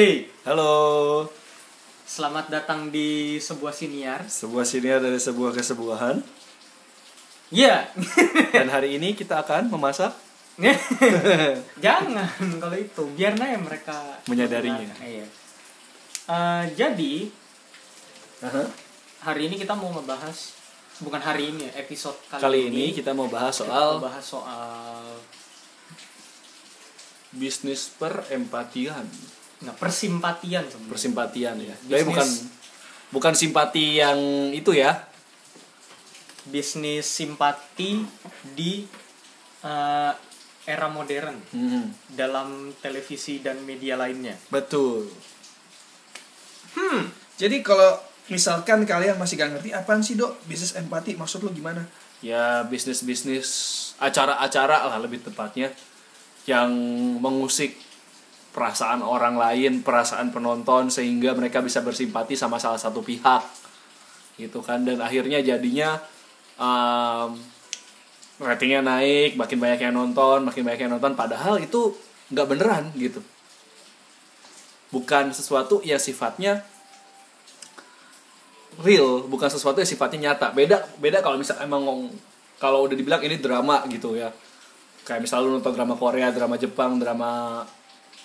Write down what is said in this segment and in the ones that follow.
Hey, Halo, selamat datang di sebuah siniar. sebuah siniar dari sebuah kesebuahan Iya. Dan hari ini kita akan memasak Jangan kalau itu, biar aja mereka Menyadarinya. Iya. Eh, jadi Aha. hari ini kita mau ngebahas bukan hari ini ya, episode kali, Kali ini kita mau bahas kita soal mau bahas soal bisnis perempatian nggak persimpatian sebenarnya. Persimpatian ya Bisnis- Tapi bukan bukan simpati yang itu ya bisnis simpati di eh, era modern Hmm, dalam televisi dan media lainnya. Betul Jadi kalau misalkan kalian masih gak ngerti apaan sih dok bisnis empati maksud lo gimana? Ya bisnis-bisnis acara-acara lah lebih tepatnya Yang mengusik perasaan orang lain, perasaan penonton Sehingga mereka bisa bersimpati sama salah satu pihak. Gitu kan? Dan akhirnya jadinya um, ratingnya naik makin banyak yang nonton makin banyak yang nonton padahal itu nggak beneran gitu. Bukan sesuatu yang sifatnya real bukan sesuatu yang sifatnya nyata. Beda beda kalau misal emang kalau udah dibilang ini drama gitu ya. Kayak misal lu nonton drama Korea drama Jepang drama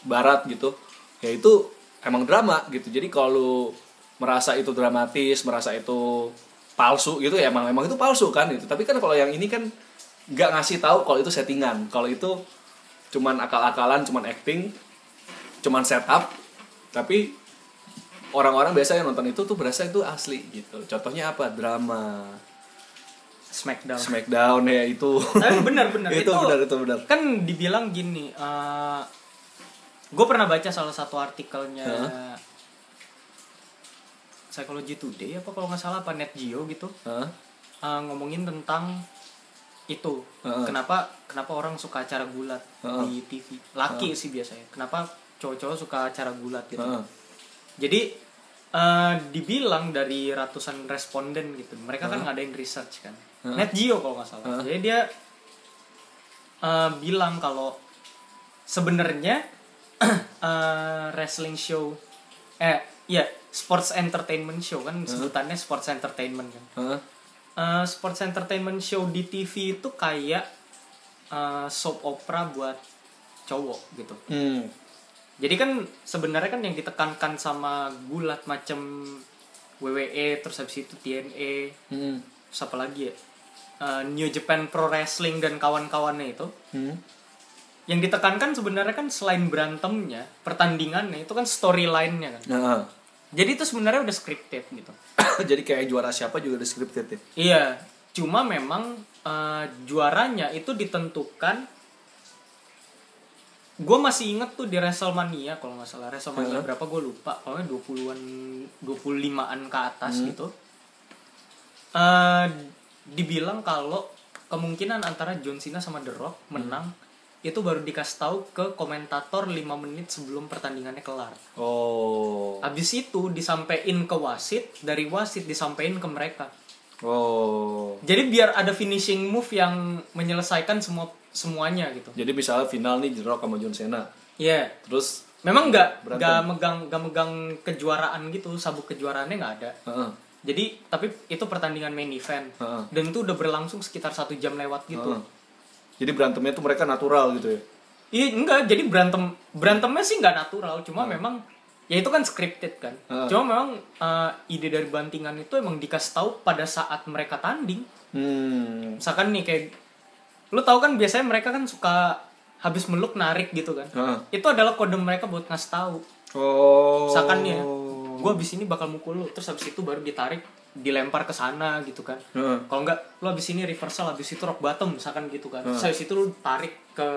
Barat gitu ya itu emang drama gitu. Jadi kalau lu merasa itu dramatis merasa itu palsu gitu ya emang emang itu palsu kan itu tapi kan kalau yang ini kan nggak ngasih tahu kalau itu settingan. Kalau itu cuman akal-akalan cuman acting cuman setup tapi orang-orang biasa yang nonton itu tuh berasa itu asli gitu. Contohnya apa? Drama. Smackdown. Smackdown ya itu. Tapi benar-benar itu, benar itu benar. kan dibilang gini gue pernah baca salah satu artikelnya Hah? Psychology Today apa kalau nggak salah apa Net Geo gitu Hah? eh, ngomongin tentang itu Heeh. kenapa kenapa orang suka acara gulat Heeh. di TV laki sih biasanya kenapa cowok-cowok suka acara gulat gitu Heeh. jadi eh, dibilang dari ratusan responden gitu mereka kan ngadain research kan Heeh. Net Geo kalau nggak salah Heeh. jadi dia eh, bilang kalau sebenarnya eh, wrestling show eh ya sports entertainment show kan sebutannya sports entertainment kan Hah? Eh, sports entertainment show di TV itu kayak eh, soap opera buat cowok gitu Hmm. jadi kan sebenarnya kan yang ditekankan sama gulat macam WWE terus habis itu TNA Hmm. terus apa lagi ya Eh, New Japan Pro Wrestling dan kawan-kawannya itu Hmm. Yang ditekankan sebenarnya kan selain berantemnya pertandingannya itu kan storyline-nya kan. Nah, jadi itu sebenarnya udah scripted gitu. Jadi kayak juara siapa juga udah scripted ya. iya. Cuma memang eh, juaranya itu ditentukan gue masih inget tuh di Wrestlemania kalau nggak salah. Wrestlemania Heeh. berapa gue lupa. Pokoknya 20-an 25-an ke atas Hmm. gitu. Eh dibilang kalau kemungkinan antara John Cena sama The Rock menang itu baru dikasih tahu ke komentator 5 menit sebelum pertandingannya kelar. Oh. Habis itu disampaikan ke wasit, dari wasit disampaikan ke mereka. Oh. Jadi biar ada finishing move yang menyelesaikan semua semuanya gitu. Jadi misalnya final nih The Rock sama John Cena. Iya. Terus Memang nggak nggak megang nggak megang kejuaraan gitu, sabuk kejuaraannya nggak ada. heeh. Jadi tapi itu pertandingan main event Heeh. dan itu udah berlangsung sekitar satu jam lewat gitu. heeh. Jadi berantemnya tuh mereka natural gitu ya. Iya enggak, jadi berantem berantemnya sih nggak natural, cuma memang ya itu kan scripted kan. Heeh. Cuma memang eh, ide dari bantingan itu emang dikasih tahu pada saat mereka tanding. Hmm. Misalkan nih kayak lu tahu kan biasanya mereka kan suka habis meluk narik gitu kan. Heeh. Itu adalah kode mereka buat ngasih tahu. Oh. Misalkan nih ya, gue abis ini bakal mukul lu, terus habis itu baru ditarik, dilempar ke sana gitu kan. Heeh. Kalau enggak, lu abis ini reversal, abis itu rock bottom misalkan gitu kan. Terus habis itu lu tarik ke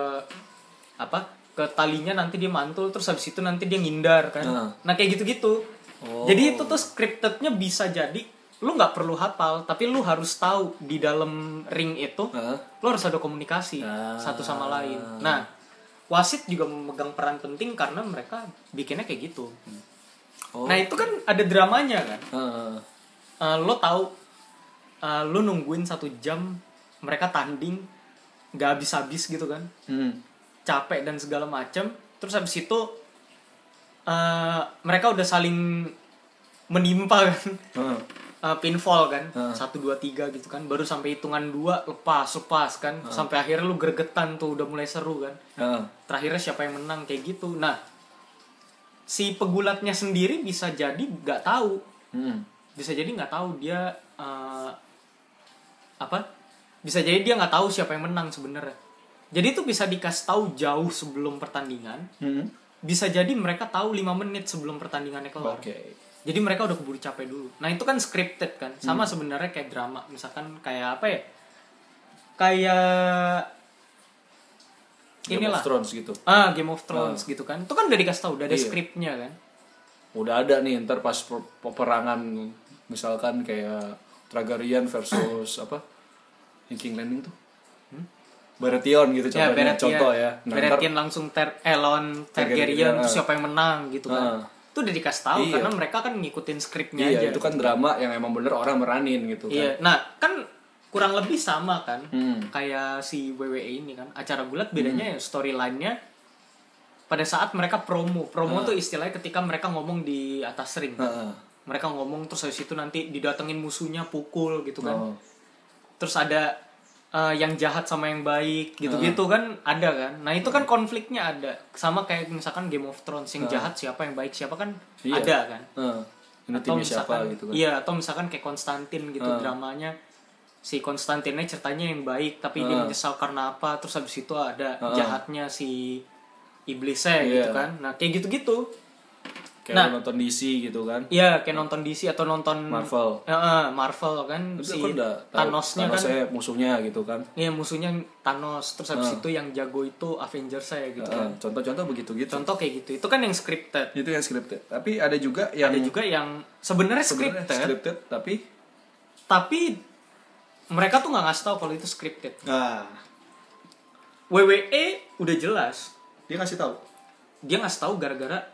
apa? Ke talinya nanti dia mantul, terus habis itu nanti dia ngindar kan. Heeh. Nah kayak gitu-gitu. Oh. Jadi itu tuh scriptednya bisa jadi lu nggak perlu hafal, tapi lu harus tahu di dalam ring itu Heeh. lu harus ada komunikasi Ah. satu sama lain. Nah, wasit juga memegang peran penting karena mereka bikinnya kayak gitu. Oh. Nah itu kan ada dramanya kan. Heeh. Eh, lo tahu, eh, lo nungguin satu jam mereka tanding nggak habis-habis gitu kan, Hmm. capek dan segala macam. Terus habis itu eh, mereka udah saling menimpa kan Heeh. Eh, pinfall kan Heeh. satu dua tiga gitu kan baru sampai hitungan dua lepas lepas kan sampai akhirnya lu gregetan tuh udah mulai seru kan Heeh. terakhirnya siapa yang menang kayak gitu nah si pegulatnya sendiri bisa jadi nggak tahu Hmm. Bisa jadi nggak tahu dia eh, apa? Bisa jadi dia nggak tahu siapa yang menang sebenarnya. Jadi itu bisa dikasih tahu jauh sebelum pertandingan. Hmm. bisa jadi mereka tahu lima menit sebelum pertandingannya kelar. Oke. jadi mereka udah keburu capek dulu. Nah itu kan scripted kan. Sama Hmm. sebenarnya kayak drama. Misalkan kayak apa ya? Kayak Game inilah. Of Thrones gitu. ah Game of Thrones gitu kan. Itu kan udah dikasih tahu udah ada Iya. skripnya kan. Udah ada nih ntar pas per- peperangan misalkan kayak Targaryen versus apa? King Landing tuh. Baratheon gitu Hmm? ya contohnya, Baratheon contoh ya. Nah, Baratheon langsung ter eh, lawan Targaryen, terus ah. siapa yang menang gitu kan Ah. itu udah dikasih tahu Iya. karena mereka kan ngikutin skripnya iya, aja itu kan drama yang emang bener orang meranin gitu iya kan. nah kan kurang lebih sama kan Hmm. kayak si WWE ini kan acara gulat bedanya ya storyline-nya pada saat mereka promo promo tuh istilahnya ketika mereka ngomong di atas ring Heeh. Mereka ngomong terus habis itu nanti didatengin musuhnya pukul gitu kan Oh. terus ada eh, yang jahat sama yang baik gitu-gitu kan ada kan nah itu kan konfliknya ada sama kayak misalkan Game of Thrones yang jahat siapa yang baik siapa kan Iya. ada kan Heeh. Ini atau timnya siapa misalkan gitu kan. iya atau misalkan kayak Konstantin gitu Ah. dramanya si Konstantinnya ceritanya yang baik tapi dia Ah. menyesal karena apa terus habis itu ada Ah. jahatnya si iblisnya Iya. gitu kan nah kayak gitu-gitu Kayak Nah. nonton DC gitu kan. Iya kayak nonton DC atau nonton Marvel. Ya, eh, Marvel kan Itu si kan Thanosnya kan Thanosnya musuhnya gitu kan. Iya musuhnya Thanos terus habis Ah. itu yang jago itu Avengers saya gitu Heeh, kan. Contoh-contoh begitu gitu. Contoh kayak gitu. Itu kan yang scripted. Itu yang scripted. Tapi ada juga yang Ada juga yang sebenarnya scripted, scripted tapi tapi mereka tuh nggak ngasih tahu kalau itu scripted. nah WWE udah jelas. dia ngasih tahu. Dia ngasih tahu gara-gara?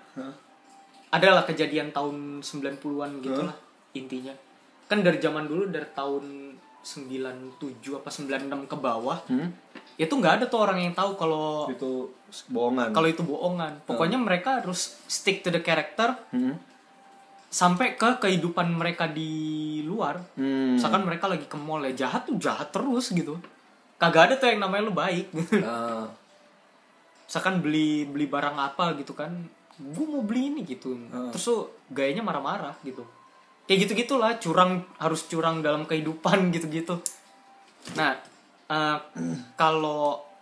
Adalah kejadian tahun 90-an gitu lah intinya. Kan dari zaman dulu dari tahun 97 apa 96 ke bawah Hmm? itu nggak ada tuh orang yang tahu kalau Itu bohongan. kalau itu bohongan. Pokoknya mereka harus stick to the character Hmm? sampai ke kehidupan mereka di luar. Hmm. Misalkan mereka lagi ke mall ya jahat tuh jahat terus gitu. Kagak ada tuh yang namanya lu baik. Ah, Misalkan beli beli barang apa gitu kan, gue mau beli ini gitu. Terus tuh gayanya marah-marah gitu. Kayak gitu gitulah curang harus curang dalam kehidupan gitu-gitu. Nah, eh, kalau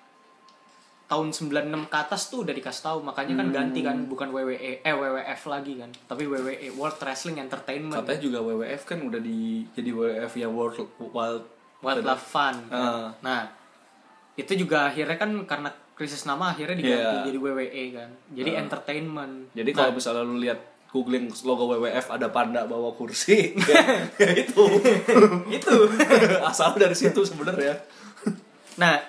tahun 96 ke atas tuh udah dikasih tahu makanya kan ganti kan bukan WWE eh WWF lagi kan tapi WWE World Wrestling Entertainment katanya juga WWF kan udah di jadi WWF yang World Wild Wildlife Fun kan. Ah. nah itu juga akhirnya kan karena krisis nama akhirnya diganti Iya. jadi WWE kan jadi entertainment Jadi kalau misalnya lu lihat googling logo WWF ada panda bawa kursi, ya, ya itu. itu Asal dari situ sebenarnya. nah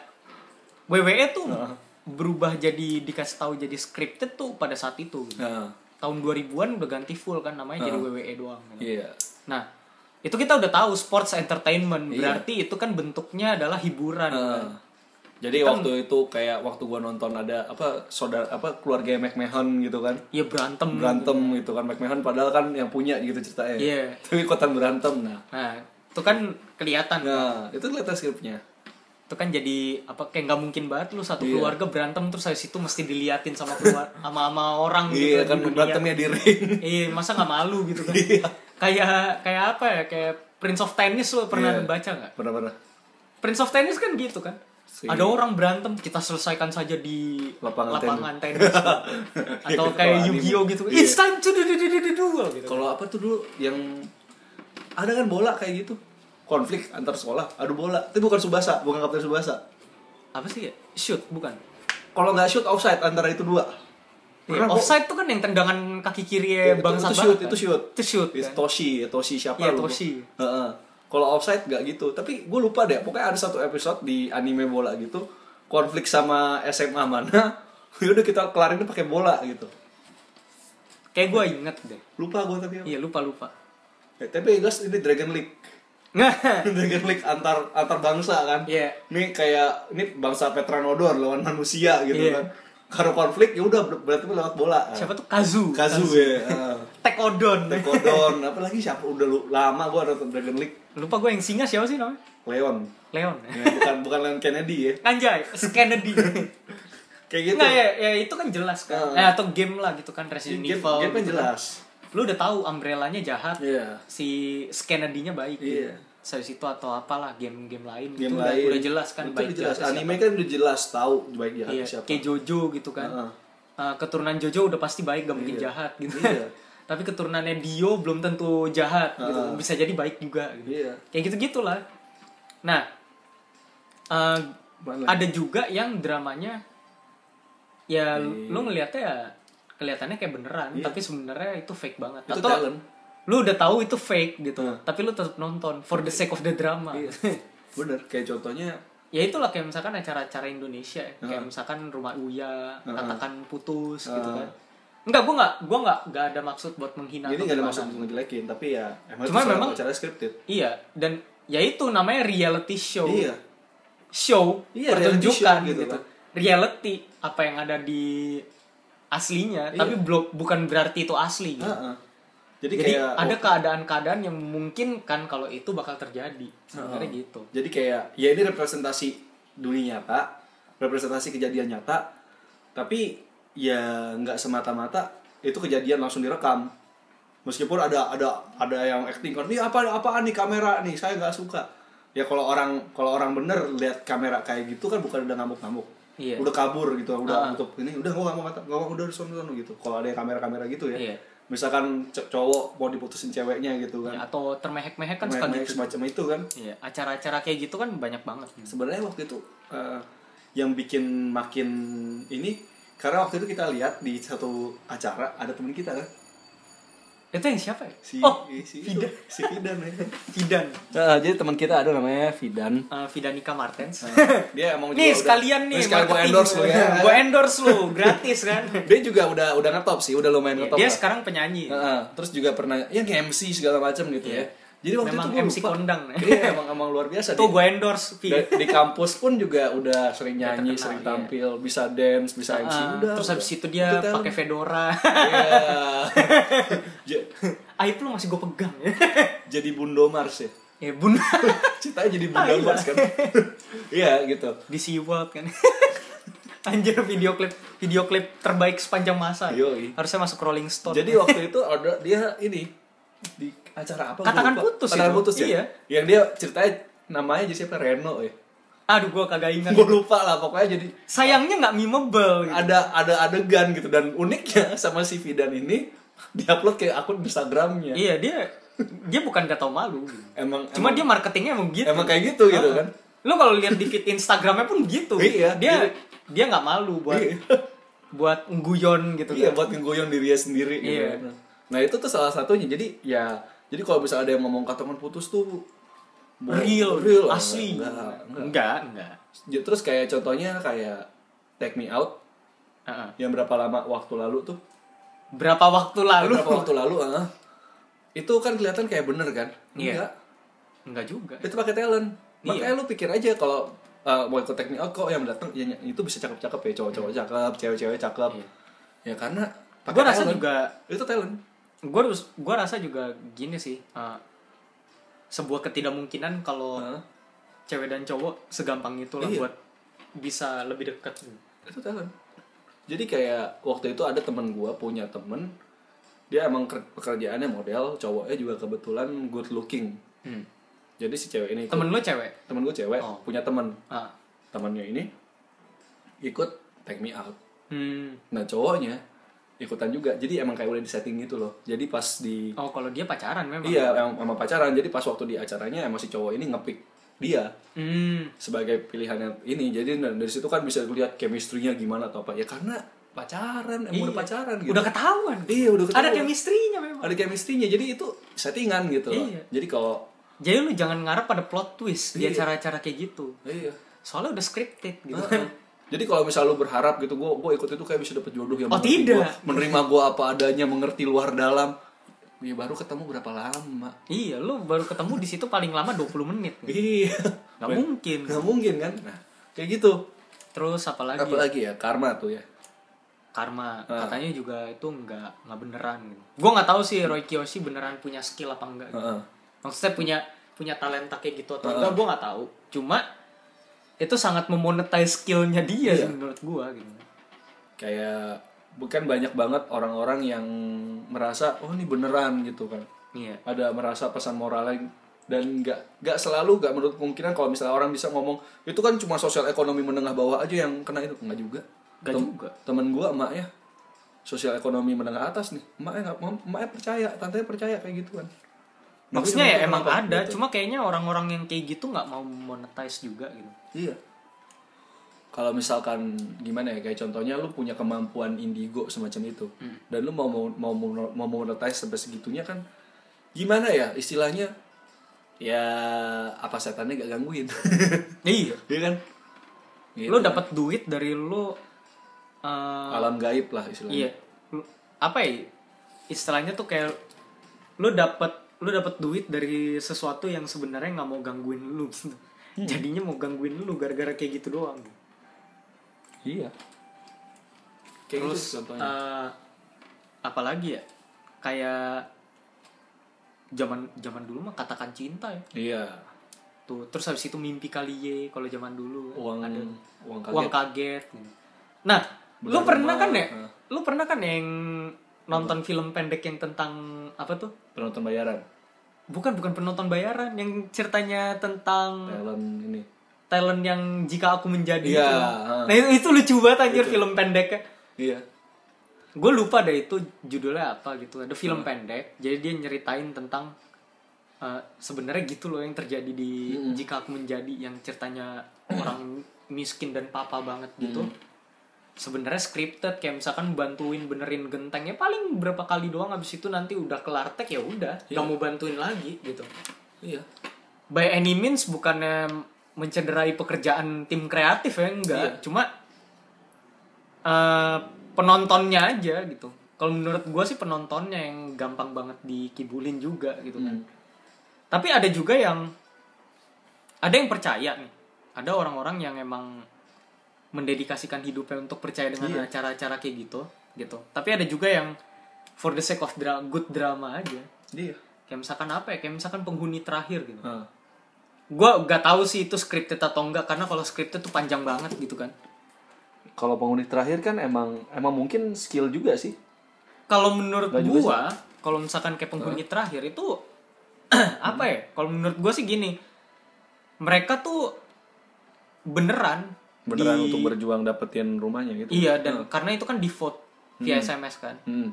WWE tuh Ah. berubah jadi dikasih tahu jadi scripted tuh pada saat itu Nah, tahun 2000-an udah ganti full kan namanya jadi WWE doang kan. iya. nah itu kita udah tahu sports entertainment Iya. berarti itu kan bentuknya adalah hiburan kan. Jadi waktu itu kayak waktu gua nonton ada apa saudara apa keluarga McMahon gitu kan. ya berantem Berantem gitu kan McMahon padahal kan yang punya gitu ceritanya. Iya. Tapi ikutan berantem nah. nah itu kan kelihatan Nah, itu kelihatan skripnya. itu kan jadi apa kayak nggak mungkin banget lu satu Iya. keluarga berantem terus habis itu mesti diliatin sama keluar sama sama orang gitu Iya di kan berantemnya di ring. iya masa nggak malu gitu kan Iya. kayak kayak apa ya kayak Prince of Tennis lu pernah Iya. baca nggak Pernah-pernah. Prince of Tennis kan gitu kan Si- ada orang berantem kita selesaikan saja di Lapangan tenis. atau kayak Kalau Yu-Gi-Oh gitu. Iya. it's time to do do do do gitu. Kalau apa tuh dulu yang ada kan bola kayak gitu. Konflik antar sekolah adu bola. Tapi bukan subasa bukan kapten subasa. Apa sih ya? Shoot bukan. Kalau nggak shoot offside antara itu dua. Iya, gua- offside tuh kan yang tendangan kaki kiri Iya, bang itu, itu shoot itu shoot. Itu shoot Itu kan? Toshi Toshi siapa Iya, lupa. Toshi. Heeh. Kalau offside nggak gitu. Tapi gue lupa deh pokoknya ada satu episode di anime bola gitu konflik sama SMA mana ya udah kita kelarinnya pakai bola gitu. Kayak gue inget deh. Lupa gue tapi iya lupa lupa. Eh, tapi guys ini Dragon League. Dragon League antar antar bangsa kan. Iya. ini kayak ini bangsa Petranodor lawan manusia gitu Iya. kan. Kalau konflik ya udah ber- berarti lewat bola. Siapa tuh? Kazu? Kazu ya. Tekodon. Tekodon, apalagi siapa udah lu, lama gua nonton Dragon League. Lupa gue yang singa siapa sih namanya? Leon. Leon. Ya, bukan bukan Leon Kennedy ya. Anjay, Kennedy. Kayak gitu. Nggak ya, ya itu kan jelas kan. Heeh. Eh, atau game lah gitu kan Resident game, Evil. game kan gitu jelas. Lu udah tahu umbrellanya jahat. Iya. Si Kennedy-nya baik. gitu. Iya. Habis itu atau apalah game-game lain Game gitu udah, lain. udah jelas kan Itu baik jelas. siapa. Anime kan udah jelas tahu baik jahat Iya, siapa. kayak Jojo gitu kan. Uh, keturunan Jojo udah pasti baik gak mungkin Iya. jahat gitu. Iya. Tapi keturunannya Dio belum tentu jahat gitu. Heeh. Bisa jadi baik juga gitu. Iya. Kayak gitu-gitulah. Nah, uh, ada juga yang dramanya ya Iya. lu ngelihatnya ya kelihatannya kayak beneran, Iya. tapi sebenarnya itu fake banget. Itu Atau talent. lu udah tahu itu fake gitu, Heeh. tapi lu tetap nonton for the sake of the drama. Iya. Bener, kayak contohnya ya itulah kayak misalkan acara-acara Indonesia ya. kayak Heeh. misalkan rumah Uya Heeh. katakan putus gitu Heeh. kan enggak gua nggak gua nggak nggak ada maksud buat menghina ini atau gak ada maksud untuk ngejelekin, tapi ya emang Cuma itu memang- cara scripted. iya dan ya itu namanya reality show Iya. show Iya, pertunjukan show gitu gitu, kan. reality apa yang ada di aslinya Iya. tapi belum bukan berarti itu asli gitu. Heeh. Jadi, jadi kayak ada keadaan-keadaan yang memungkinkan kalau itu bakal terjadi sebenarnya Heeh. gitu Jadi kayak ya ini representasi dunia nyata, representasi kejadian nyata, tapi ya nggak semata-mata itu kejadian langsung direkam. Meskipun ada ada ada yang acting kan, ini apa apaan nih kamera nih, saya nggak suka. Ya kalau orang kalau orang bener lihat kamera kayak gitu kan bukan udah ngamuk-ngamuk. Iya. Udah kabur gitu, udah Ah. untuk ini udah gua nggak mau kata, nggak mau udah sono sono gitu. Kalau ada yang kamera-kamera gitu ya. Iya. Misalkan cowok mau diputusin ceweknya gitu kan. Ya, atau termehek-mehek kan suka Main-main gitu semacam itu kan. Iya, acara-acara kayak gitu kan banyak banget. sebenarnya waktu itu eh, yang bikin makin ini karena waktu itu kita lihat di satu acara ada temen kita kan Itu yang siapa ya? si oh, si Fidan. itu, si Fidan ya Fidan. Nah, jadi teman kita ada namanya Fidan Uh, Fidanika Martens. dia emang nih juga sekalian udah, nih. Nih, sekalian gue endorse lo ya Gua endorse lu, gratis kan. dia juga udah udah ngetop sih udah lumayan ngetop Dia lah. sekarang penyanyi. Heeh, terus juga pernah ya nge-MC segala macam gitu Iya. ya jadi waktu Memang itu gua MC lupa. kondang. iya emang emang luar biasa Tuh gue endorse di, di kampus pun juga udah sering nyanyi, terkenal, sering iya. tampil, bisa dance, bisa MC, Ah, udah. terus habis itu dia pakai fedora. Iya. Aib lu masih gue pegang ya. jadi Bundo Mars ya. ya bun Ceritanya jadi Bunda Ah, iya. Mars kan. Iya gitu. di SeaWorld kan. Anjir video klip video klip terbaik sepanjang masa. Yoi. Harusnya masuk Rolling Stone. Jadi waktu itu ada dia ini di acara apa? Katakan putus Katakan putus ya. Iya. Yang dia ceritanya namanya jadi siapa Reno ya. Aduh gue kagak ingat. Gue lupa lah pokoknya jadi Sayangnya nggak memeable gitu. ada ada adegan gitu dan uniknya sama si Fidan ini diupload ke akun Instagramnya. Iya dia dia bukan gak tau malu. gitu. Emang Cuma emang- dia marketingnya emang gitu. Emang kayak gitu gitu Heeh. kan. Lu kalau lihat di feed Instagramnya pun gitu. Iya, Dia jadi- dia nggak malu buat Iya. buat guyon gitu Iya kan. buat ngegoyong dirinya sendiri gitu. Iya. kan. Nah itu tuh salah satunya. Jadi ya jadi kalau misalnya ada yang ngomong kata teman putus tuh Real, real asli. Enggak, enggak. Enggak, enggak. Terus kayak contohnya kayak Take Me Out Heeh. yang berapa lama waktu lalu tuh? Berapa waktu lalu? Berapa waktu lalu? ah. Itu kan kelihatan kayak bener kan? Iya. Enggak. Enggak juga. Itu pakai talent. Iya. Makanya lu pikir aja kalau uh, mau ikut Me Out kok yang datang ya, itu bisa cakep-cakep ya cowok-cowok cakep, cewek-cewek cakep. Iya. Ya karena pakai Gue rasa talent. juga itu talent. Gue gue rasa juga gini sih uh, sebuah ketidakmungkinan kalau Heeh. cewek dan cowok segampang itu lah Iya. buat bisa lebih dekat itu talent jadi kayak waktu itu ada temen gua punya temen dia emang ker- pekerjaannya model cowoknya juga kebetulan good looking hmm. jadi si cewek ini ikut- temen lo cewek temen gue cewek Oh. punya temen ah. temennya ini ikut take me out hmm. nah cowoknya ikutan juga jadi emang kayak udah di setting gitu loh jadi pas di oh kalau dia pacaran memang iya emang, emang pacaran jadi pas waktu di acaranya emang si cowok ini ngepick dia hmm. sebagai pilihannya ini jadi dari situ kan bisa lihat chemistry-nya gimana atau apa ya karena pacaran emang Iya. udah pacaran gitu udah ketahuan iya udah ada ketahuan. chemistry-nya memang ada chemistry-nya jadi itu settingan gitu loh. Iya. jadi kalau jadi lu jangan ngarep pada plot twist di Iya. acara-acara kayak gitu iya soalnya udah scripted gitu. jadi kalau misal lu berharap gitu gue gue ikut itu kayak bisa dapet jodoh yang Oh, tidak. gua, menerima gue apa adanya mengerti luar dalam ya baru ketemu berapa lama iya lu baru ketemu di situ paling lama 20 menit iya nggak mungkin nggak mungkin kan nah kayak gitu terus apalagi apalagi ya karma tuh ya karma Ah. katanya juga itu nggak nggak beneran gitu. gue nggak tahu sih Roy Kiyoshi beneran punya skill apa enggak gitu. Heeh. maksudnya punya punya talenta kayak gitu atau Ah. enggak gue nggak tahu cuma itu sangat memonetize skillnya dia Iya. sih menurut gue gitu. Kayak bukan banyak banget orang-orang yang merasa oh ini beneran gitu kan. Iya. Ada merasa pesan moralnya dan nggak nggak selalu nggak menurut kemungkinan kalau misalnya orang bisa ngomong itu kan cuma sosial ekonomi menengah bawah aja yang kena itu. Nggak juga. Nggak Tem- juga. temen gue emaknya sosial ekonomi menengah atas nih emaknya nggak emaknya percaya tantenya percaya kayak gitu kan maksudnya ya emang ada gitu. cuma kayaknya orang-orang yang kayak gitu nggak mau monetize juga gitu. Iya. Kalau misalkan gimana ya kayak contohnya lu punya kemampuan indigo semacam itu Hmm. dan lu mau mau mau mau monetize sampai segitunya kan gimana ya istilahnya? Ya apa setannya gak gangguin? Iya. Iya kan? Gitu. lu dapat duit dari lu eh, alam gaib lah istilahnya. iya. Lu- apa ya istilahnya tuh kayak lu dapat lu dapat duit dari sesuatu yang sebenarnya nggak mau gangguin lu. Gitu. Hmm. jadinya mau gangguin lu gara-gara kayak gitu doang. Iya. Kayak terus gitu contohnya. eh, apalagi ya? Kayak zaman zaman dulu mah katakan cinta ya. Iya. Tuh terus habis itu mimpi kali ye kalau zaman dulu uang ada uang uang kaget. Kaget nah lu Bulan pernah rumah, kan ya? nah. lu pernah kan yang nonton film pendek yang tentang apa tuh? Penonton bayaran bukan bukan penonton bayaran yang ceritanya tentang talent ini. talent yang jika aku menjadi Iya, itu. nah itu, itu lucu banget anjir film pendeknya iya. Gue lupa deh itu judulnya apa gitu. Ada film pendek jadi dia nyeritain tentang eh, sebenarnya gitu loh yang terjadi di jika aku menjadi yang ceritanya orang miskin dan papa banget gitu sebenarnya scripted kayak misalkan bantuin benerin gentengnya paling berapa kali doang habis itu nanti udah kelar tek ya udah nggak mau bantuin lagi gitu. Iya. By any means bukannya mencederai pekerjaan tim kreatif ya enggak. Cuma eh, penontonnya aja gitu. Kalau menurut gue sih penontonnya yang gampang banget dikibulin juga gitu kan. Tapi ada juga yang ada yang percaya nih. Ada orang-orang yang emang mendedikasikan hidupnya untuk percaya dengan acara-acara kayak gitu gitu. Tapi ada juga yang for the sake of dra- good drama aja. Iya. Kayak misalkan apa ya? Kayak misalkan penghuni terakhir gitu. Hah. gue gak tahu sih itu scripted atau enggak karena kalau scripted tuh panjang banget gitu kan. Kalau penghuni terakhir kan emang emang mungkin skill juga sih. Kalau menurut juga gua kalau misalkan kayak penghuni terakhir itu apa ya? Kalau menurut gua sih gini mereka tuh beneran beneran di- untuk berjuang dapetin rumahnya gitu iya dan karena itu kan di vote via sms kan hmm.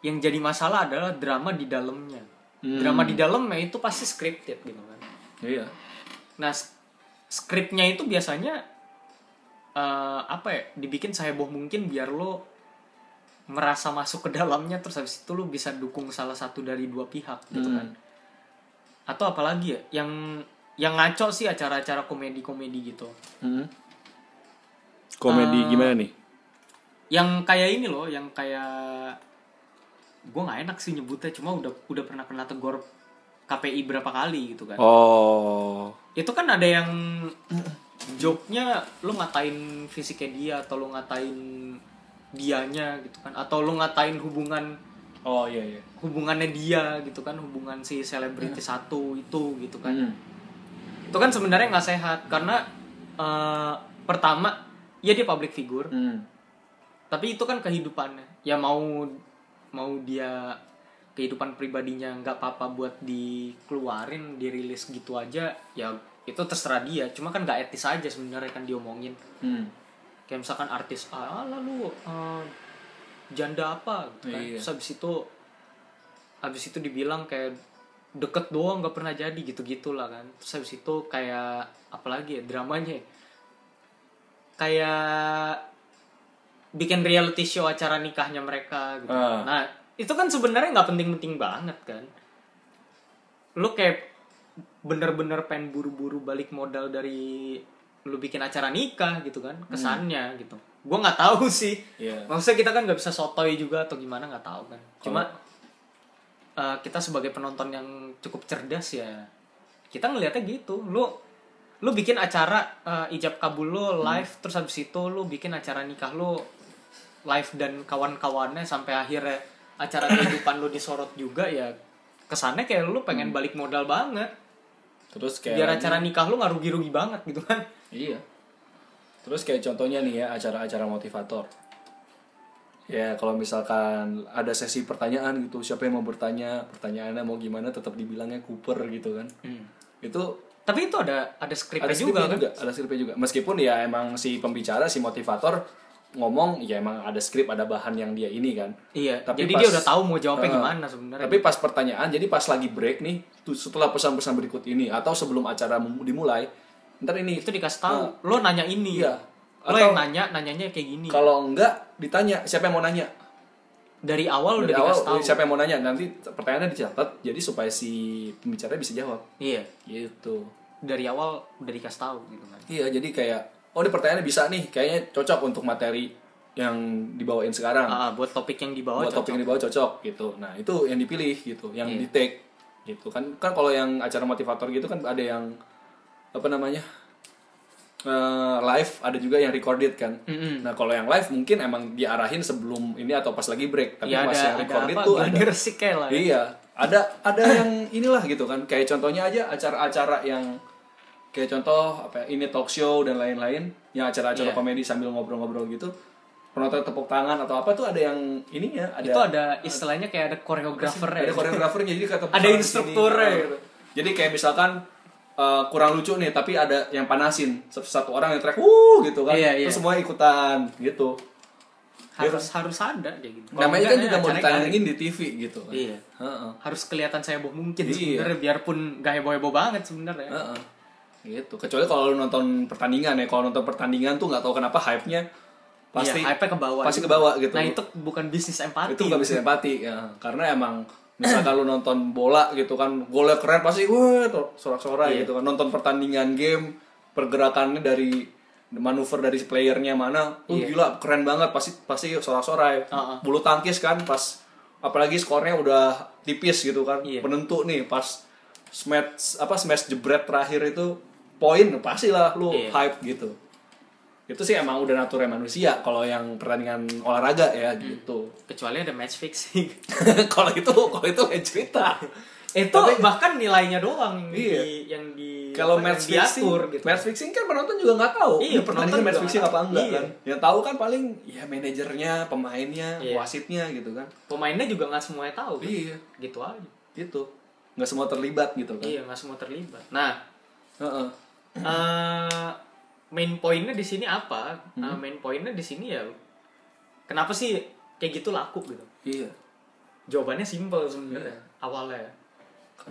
yang jadi masalah adalah drama di dalamnya Hmm. drama di dalamnya itu pasti scripted gitu kan iya Nah, skripnya itu biasanya eh, apa ya? Dibikin seheboh mungkin biar lo merasa masuk ke dalamnya terus habis itu lo bisa dukung salah satu dari dua pihak gitu Hmm. kan. Atau apalagi ya yang yang ngaco sih acara-acara komedi-komedi gitu. Hmm. Komedi Eh, gimana nih? Yang kayak ini loh, yang kayak gue nggak enak sih nyebutnya cuma udah udah pernah kena tegur KPI berapa kali gitu kan. oh. Itu kan ada yang joke-nya lu ngatain fisiknya dia atau lu ngatain dianya gitu kan atau lu ngatain hubungan oh iya iya. hubungannya dia gitu kan hubungan si selebriti satu itu gitu kan. Hmm. itu kan sebenarnya nggak sehat karena eh, pertama ya dia public figure Hmm. tapi itu kan kehidupannya ya mau mau dia kehidupan pribadinya nggak apa-apa buat dikeluarin dirilis gitu aja ya itu terserah dia cuma kan nggak etis aja sebenarnya kan diomongin Hmm. kayak misalkan artis ah lalu eh, janda apa gitu kan Iya. terus habis itu habis itu dibilang kayak deket doang nggak pernah jadi gitu gitulah kan terus habis itu kayak apalagi ya dramanya ya? Kayak bikin reality show acara nikahnya mereka gitu. Ah. nah itu kan sebenarnya nggak penting-penting banget kan? Lu kayak bener-bener pengen buru-buru balik modal dari lu bikin acara nikah gitu kan kesannya gitu. Gua nggak tahu sih. Iya. maksudnya kita kan nggak bisa sotoy juga atau gimana nggak tahu kan. Cuma uh, kita sebagai penonton yang cukup cerdas ya kita ngelihatnya gitu. Lu lu bikin acara uh, ijab kabul lu live terus habis itu lu bikin acara nikah lu live dan kawan-kawannya sampai akhirnya acara kehidupan lu disorot juga ya kesannya kayak lu pengen balik modal banget terus kayak biar acara nikah lu nggak rugi-rugi banget gitu kan Iya. Terus kayak contohnya nih ya acara-acara motivator. Ya kalau misalkan ada sesi pertanyaan gitu, siapa yang mau bertanya, pertanyaannya mau gimana, tetap dibilangnya Cooper gitu kan. Itu tapi itu ada ada skripnya ada juga kan juga, ada skripnya juga. Meskipun ya emang si pembicara, si motivator ngomong ya emang ada skrip, ada bahan yang dia ini kan. iya Tapi jadi pas- dia udah tahu mau jawabnya Heeh. gimana sebenarnya Tapi pas pertanyaan, jadi pas lagi break nih, tuh setelah pesan-pesan berikut ini atau sebelum acara dimulai, ntar ini itu dikasih tahu lo nanya ini Iya. lo Atau- yang nanya nanyanya kayak gini kalau enggak ditanya siapa yang mau nanya. Dari awal dari udah awal dikasih tahu. siapa yang mau nanya? Nanti pertanyaannya dicatat jadi supaya si pembicara bisa jawab. Iya. Gitu. Dari awal udah dikasih tahu gitu kan. Iya jadi kayak oh ini pertanyaannya bisa nih. Kayaknya cocok untuk materi yang dibawain sekarang. Ah, buat topik yang dibawa buat cocok. topik yang dibawa cocok gitu. Nah itu yang dipilih gitu. Yang Iya. di take gitu. Kan kan kalau yang acara motivator gitu kan ada yang apa namanya eh, live ada juga yang recorded kan Mm-mm. nah kalau yang live mungkin emang diarahin sebelum ini atau pas lagi break tapi ya pas ada yang ada recorded apa tuh ada resik kayak lah ya. Iya, ada ada yang inilah gitu kan. Kayak contohnya aja acara-acara yang kayak contoh apa ya, ini talk show dan lain-lain, yang acara-acara Iya. komedi sambil ngobrol-ngobrol gitu. Penonton tepuk tangan atau apa tuh ada yang ininya, ada itu ada istilahnya kayak ada koreografer ya ada koreografernya jadi tepuk Ada instrukturnya gitu. Jadi kayak misalkan eh, kurang lucu nih tapi ada yang panasin. Satu, satu orang yang teriak wuh gitu kan. Iya, iya. terus semua ikutan gitu. Harus harus ada kayak gitu. Kalau namanya kan ya juga mau ditayangin di TV gitu kan. Iya. Heeh. harus kelihatan saya heboh mungkin Iya. sebenarnya biarpun gak heboh heboh banget sebenarnya. Heeh. gitu. Kecuali kalau lu nonton pertandingan ya kalau nonton pertandingan tuh nggak tahu kenapa hype nya pasti iya, hype ke bawah pasti ke bawah gitu. Nah itu bukan bisnis empati. Itu nggak bisa empati ya. Karena emang misalkan lu nonton bola gitu kan golnya keren pasti wah sorak-sorai Iya. gitu kan nonton pertandingan game pergerakannya dari manuver dari playernya mana tuh Iya. gila keren banget pasti pasti sorak-sorai Heeh. bulu tangkis kan pas apalagi skornya udah tipis gitu kan Iya. penentu nih pas smash apa smash jebret terakhir itu poin pastilah lu Iya. hype gitu itu sih emang udah naturnya manusia kalau yang pertandingan olahraga ya Hmm. gitu. Kecuali ada match fixing kalau itu kalau itu lain cerita itu bahkan nilainya doang yang Iya. di yang di kalau match fixing diatur gitu. match fixing kan penonton juga nggak tahu. Iya, ini pertandingan penonton match fixing apa enggak Iya. kan yang tahu kan paling ya manajernya pemainnya Iya. wasitnya gitu kan. Pemainnya juga nggak semuanya tahu kan? iya. Gitu aja. Gitu. Nggak semua terlibat gitu kan. Iya nggak semua terlibat. Nah. Heeh. eh main pointnya di sini apa? Hmm. Nah, main pointnya di sini ya kenapa sih kayak gitu laku gitu? Iya. Jawabannya simpel sebenarnya awalnya.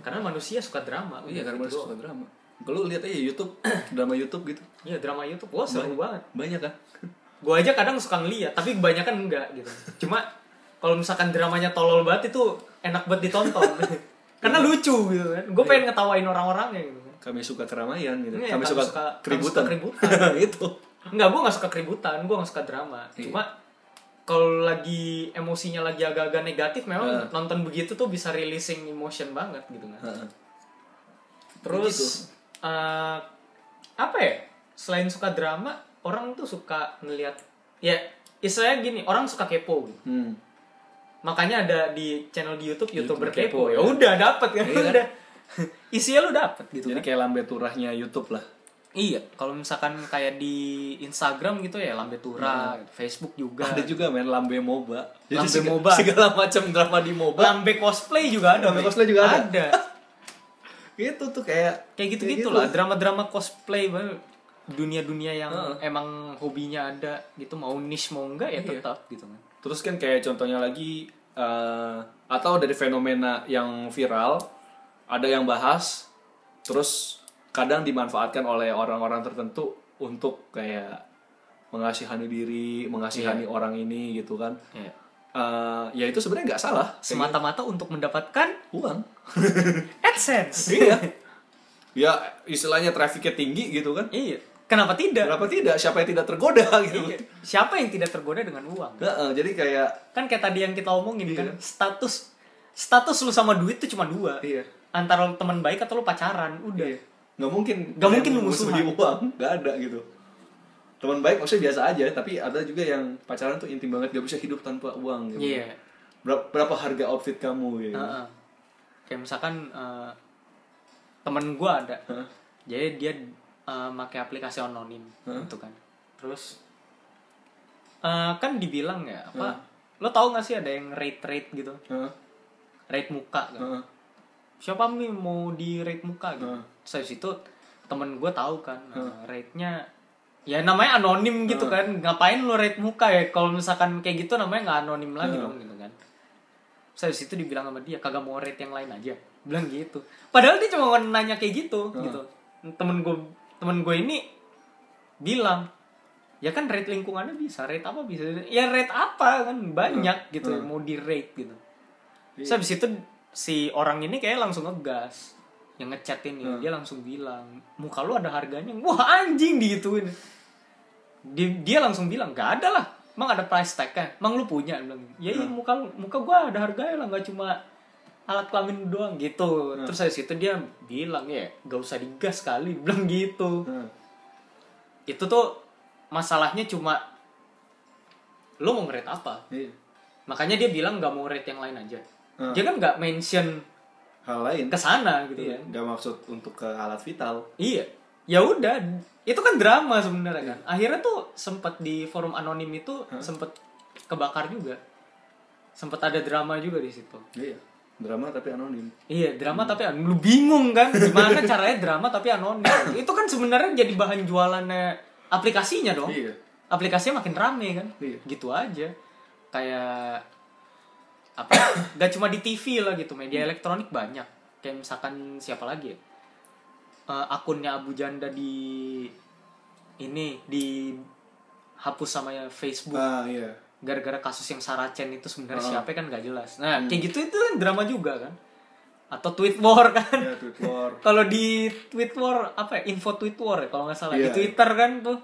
Karena manusia suka drama. Iya karena gitu doang. suka drama. Kalau lihat aja YouTube drama YouTube gitu. Iya drama YouTube. Wah seru banget. banyak kan? Gue aja kadang suka ngeliat tapi kebanyakan enggak gitu. Cuma kalau misalkan dramanya tolol banget itu enak banget ditonton. Karena lucu gitu kan. Gue pengen ngetawain orang-orangnya gitu kami suka keramaian gitu Iya, kami kami suka, suka- kami keributan suka keributan. itu Enggak, gue gak suka keributan, gue gak suka drama. Iya. Cuma kalau lagi emosinya lagi agak-agak negatif, memang Heeh. nonton begitu tuh bisa releasing emotion banget gitu kan. Heeh. Terus Begitu. eh, apa ya? Selain suka drama, orang tuh suka ngelihat ya istilahnya gini, orang suka kepo gitu. hmm. Makanya ada di channel di YouTube YouTuber YouTuber kepo. kepo, Ya ya. udah dapet kan. Iya kan? udah. Isinya lu dapet gitu jadi kan. kayak lambe turahnya YouTube lah Iya, kalau misalkan kayak di Instagram gitu ya Lambe Tura, Facebook juga. ada juga men lambe moba Lambe seg- MOBA. segala macam drama di moba Lambe cosplay juga ada. Lambe cosplay juga ada. Ada. gitu tuh kayak Kayak gitu-gitu gitu. lah, drama-drama cosplay. Dunia-dunia yang Heeh. emang hobinya ada gitu, mau niche mau enggak ya Iya. tetap gitu kan. terus kan kayak contohnya lagi eh, atau dari fenomena yang viral ada yang bahas terus kadang dimanfaatkan oleh orang-orang tertentu untuk kayak mengasihani diri mengasihani orang ini gitu kan Iya. Eh, ya itu sebenarnya nggak salah Semata-mata untuk mendapatkan uang AdSense. iya ya istilahnya trafficnya tinggi gitu kan iya. Kenapa tidak? kenapa tidak siapa yang tidak tergoda gitu Iya. Siapa yang tidak tergoda dengan uang? Heeh, jadi kayak Kan kayak tadi yang kita omongin Iya. kan, status status lu sama duit tuh cuma dua. iya Antara lu teman baik atau lu pacaran, udah. nggak mungkin Nggak mungkin lu musuhi musuhan. uang nggak ada gitu teman baik maksudnya biasa aja tapi ada juga yang pacaran tuh intim banget gak bisa hidup tanpa uang gitu Iya. berapa, berapa harga outfit kamu gitu Heeh. Kayak misalkan eh, temen gue ada, Hah? jadi dia eh, pakai aplikasi anonim Hah? gitu kan. Terus eh, kan dibilang ya apa? Lo tau gak sih ada yang rate rate gitu, Hah? rate muka kan? Hah? Siapa nih mau di rate muka gitu? Hah. Terus habis itu temen gue tahu kan, eh, rate-nya ya namanya anonim gitu kan, ngapain lo rate muka ya? Kalau misalkan kayak gitu namanya nggak anonim lagi Hah. dong gitu kan. Terus habis itu dibilang sama dia kagak mau rate yang lain aja, bilang gitu. Padahal dia cuma nanya kayak gitu gitu. Temen gue temen gue ini bilang ya kan rate lingkungannya bisa rate apa bisa ya rate apa kan banyak gitu mau di rate gitu Terus habis itu si orang ini kayak langsung ngegas yang ngechat ini dia langsung bilang muka lu ada harganya? Wah anjing digituin. Dia, dia langsung bilang gak ada lah emang ada price tag kan? Emang lu punya? Bilang ya iya muka lu- muka gua ada harganya lah nggak cuma alat kelamin doang gitu. Terus habis itu dia bilang ya gak usah digas kali bilang gitu. Hah? itu tuh masalahnya cuma lu mau nge-rate apa? Iya. makanya dia bilang nggak mau rate yang lain aja Hmm. dia kan nggak mention hal lain. ke sana gitu Iya, ya nggak maksud untuk ke alat vital. Iya. Ya udah itu kan drama sebenarnya kan. Akhirnya tuh sempat di forum anonim itu sempat kebakar juga. Sempat ada drama juga di situ. Iya drama tapi anonim. Iya drama tapi an- lu bingung kan gimana caranya drama tapi anonim? Itu kan sebenarnya jadi bahan jualannya aplikasinya dong. Iya. Aplikasinya makin rame kan. Iya. gitu aja. Kayak apa gak cuma di TV lah gitu media elektronik banyak. Kayak misalkan siapa lagi ya? Eh, akunnya Abu Janda di ini di hapus sama ya Facebook. Ah iya. Gara-gara kasus yang Saracen itu sebenarnya Ah. siapa kan gak jelas. Nah kayak gitu itu kan drama juga kan? Atau tweet war kan? Iya tweet war. Kalau di tweet war apa ya? Info tweet war ya kalau nggak salah. Di Iya. Twitter kan tuh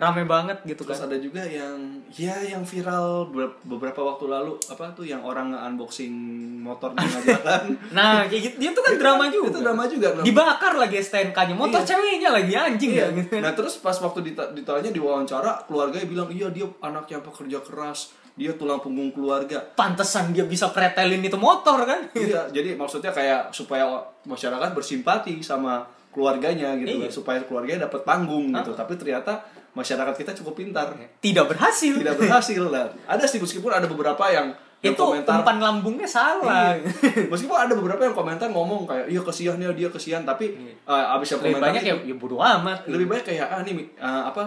rame banget gitu terus kan. ada juga yang ya yang viral ber- beberapa waktu lalu apa tuh yang orang unboxing motor di jalan. Nah kayak gitu. Dia tuh kan drama juga. itu drama juga dibakar lagi STNK-nya motor Iya. ceweknya lagi anjing. Iya. ya gitu. Nah terus pas waktu dita- ditanya di wawancara keluarganya bilang iya dia anak yang pekerja keras. Dia tulang punggung keluarga. Pantesan dia bisa pretelin itu motor kan? Iya jadi maksudnya kayak supaya masyarakat bersimpati sama keluarganya gitu Iya. supaya keluarganya dapat panggung gitu. Tapi ternyata masyarakat kita cukup pintar. Tidak berhasil. Tidak berhasil. Lah ada sih meskipun ada beberapa yang itu komentar umpan lambungnya salah. Iya. meskipun ada beberapa yang komentar ngomong kayak iya kesian ya dia kesian. Tapi eh, abis yang lebih komentar banyak ya, itu, ya bodo amat. lebih banyak kayak ah nih eh, apa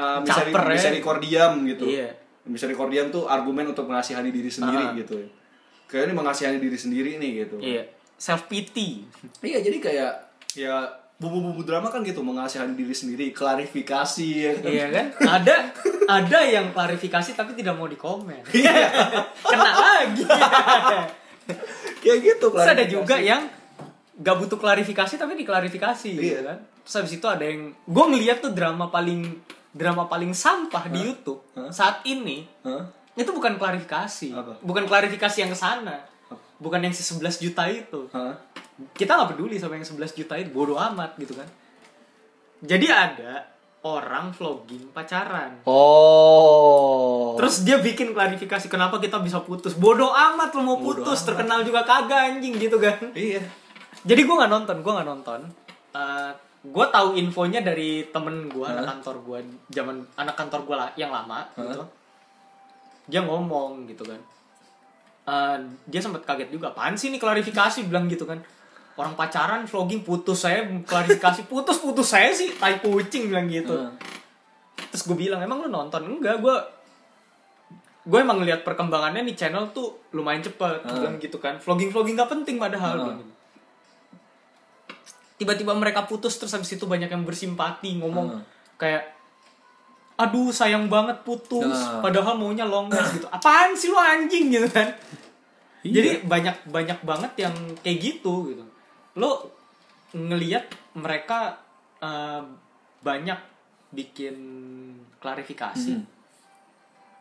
uh, Caper ya. misericordiam gitu. Iya. misericordiam tuh argumen untuk mengasihani diri sendiri Ah. gitu. Kayak ini mengasihani diri sendiri nih gitu. Iya. Self pity iya jadi kayak ya bumbu-bumbu drama kan gitu mengasihani diri sendiri klarifikasi ya kan iya kan ada ada yang klarifikasi tapi tidak mau dikomen kena lagi kayak gitu Terus ada juga yang gak butuh klarifikasi tapi diklarifikasi Iya. gitu kan. Terus habis itu ada yang gue ngeliat tuh drama paling drama paling sampah di YouTube Hah? saat ini Hah? itu bukan klarifikasi. Apa? Bukan klarifikasi yang ke sana. Bukan yang si 11 juta itu. Hah? Kita nggak peduli sama yang 11 juta itu bodoh amat gitu kan. Jadi ada orang vlogging pacaran. oh Terus dia bikin klarifikasi kenapa kita bisa putus. Bodoh amat lo mau Bodoh putus, amat. terkenal juga kagak anjing gitu kan. iya Jadi gue nggak nonton, gue nggak nonton. gue tahu infonya dari temen gue, anak kantor gue, zaman anak kantor gue lah yang lama gitu. Dia ngomong gitu kan. Eh, dia sempat kaget juga, apaan sih ini klarifikasi bilang gitu kan. Orang pacaran vlogging putus saya klarifikasi putus putus saya sih tai kucing bilang gitu. Hmm. Terus gue bilang emang lu nonton enggak gue gue emang ngeliat perkembangannya nih channel tuh lumayan cepet Hmm. bilang gitu kan vlogging vlogging gak penting padahal Hmm. gitu. tiba-tiba mereka putus terus habis itu banyak yang bersimpati ngomong Hmm. kayak aduh sayang banget putus Nah. padahal maunya long last gitu apaan sih lu anjing gitu kan Iya. jadi banyak banyak banget yang kayak gitu gitu lo ngelihat mereka eh, banyak bikin klarifikasi. Hmm.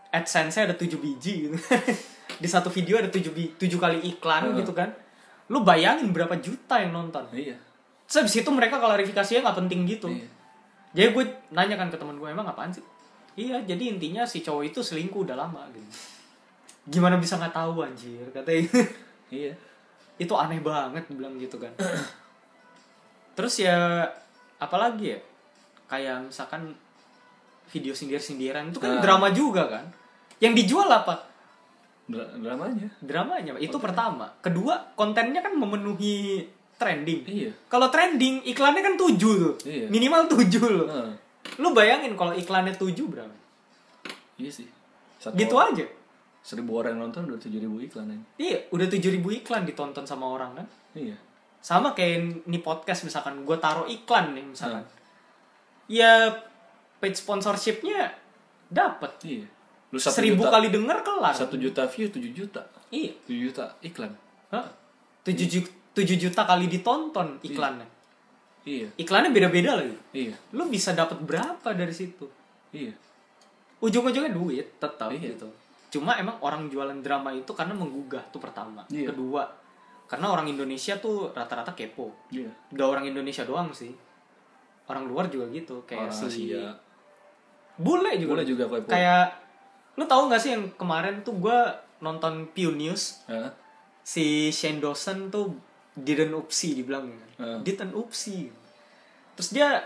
adsense ada 7 biji gitu. Di satu video ada 7 bi- tujuh kali iklan Hmm. gitu kan. Lu bayangin berapa juta yang nonton. Iya. Terus habis itu mereka klarifikasinya nggak penting gitu. Iya. jadi gue nanya kan ke teman gue emang apaan sih? Iya jadi intinya si cowok itu selingkuh udah lama gitu. Gimana bisa nggak tahu anjir? katanya. Iya itu aneh banget bilang gitu kan. Terus ya apalagi ya? Kayak misalkan video sindir-sindiran itu kan Nah. drama juga kan? Yang dijual apa? Dra- dramanya. Dramanya itu pertama. Kedua kontennya kan memenuhi trending. Iya. Kalau trending iklannya kan tujuh tuh. Iya. minimal tujuh loh. Heeh. lu bayangin kalau iklannya tujuh berapa? Iya sih. Satu gitu orang- aja seribu orang yang nonton udah tujuh ribu iklan aja iya udah tujuh ribu iklan ditonton sama orang kan? Iya. Sama kayak ini podcast misalkan gue taruh iklan nih misalkan. Hmm. ya page sponsorshipnya dapat iya. Lu seribu juta, kali denger kelar. satu juta view tujuh juta. Iya. Tujuh juta iklan. Hah? tujuh juta tujuh juta kali ditonton iklannya? Iya. Iklannya beda-beda lagi. Iya. Lu bisa dapat berapa dari situ? Iya. Ujung-ujungnya duit tetap Iya. gitu cuma emang orang jualan drama itu karena menggugah tuh pertama Iya. kedua karena orang Indonesia tuh rata-rata kepo iya udah orang Indonesia doang sih orang luar juga gitu kayak orang si Asia bule juga Bule juga kepo. kayak lu tahu nggak sih yang kemarin tuh gua nonton Pew News Hah? si Shane Dawson tuh didn't upsi dibilang kan Heeh. didn't upsi terus dia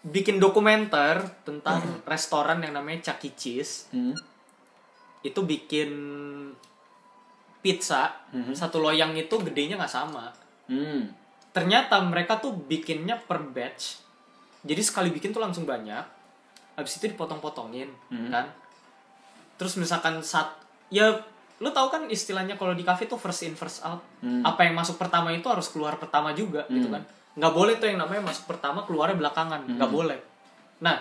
bikin dokumenter tentang restoran yang namanya Chuck E. Cheese Hmm. Itu bikin pizza Mhm. satu loyang itu gedenya nggak sama Hmm. ternyata mereka tuh bikinnya per batch jadi sekali bikin tuh langsung banyak habis itu dipotong-potongin Mhm. kan terus misalkan saat ya lu tahu kan istilahnya kalau di cafe tuh first in first out Hmm. apa yang masuk pertama itu harus keluar pertama juga gitu Hmm. kan nggak boleh tuh yang namanya masuk pertama keluarnya belakangan nggak Hmm. boleh nah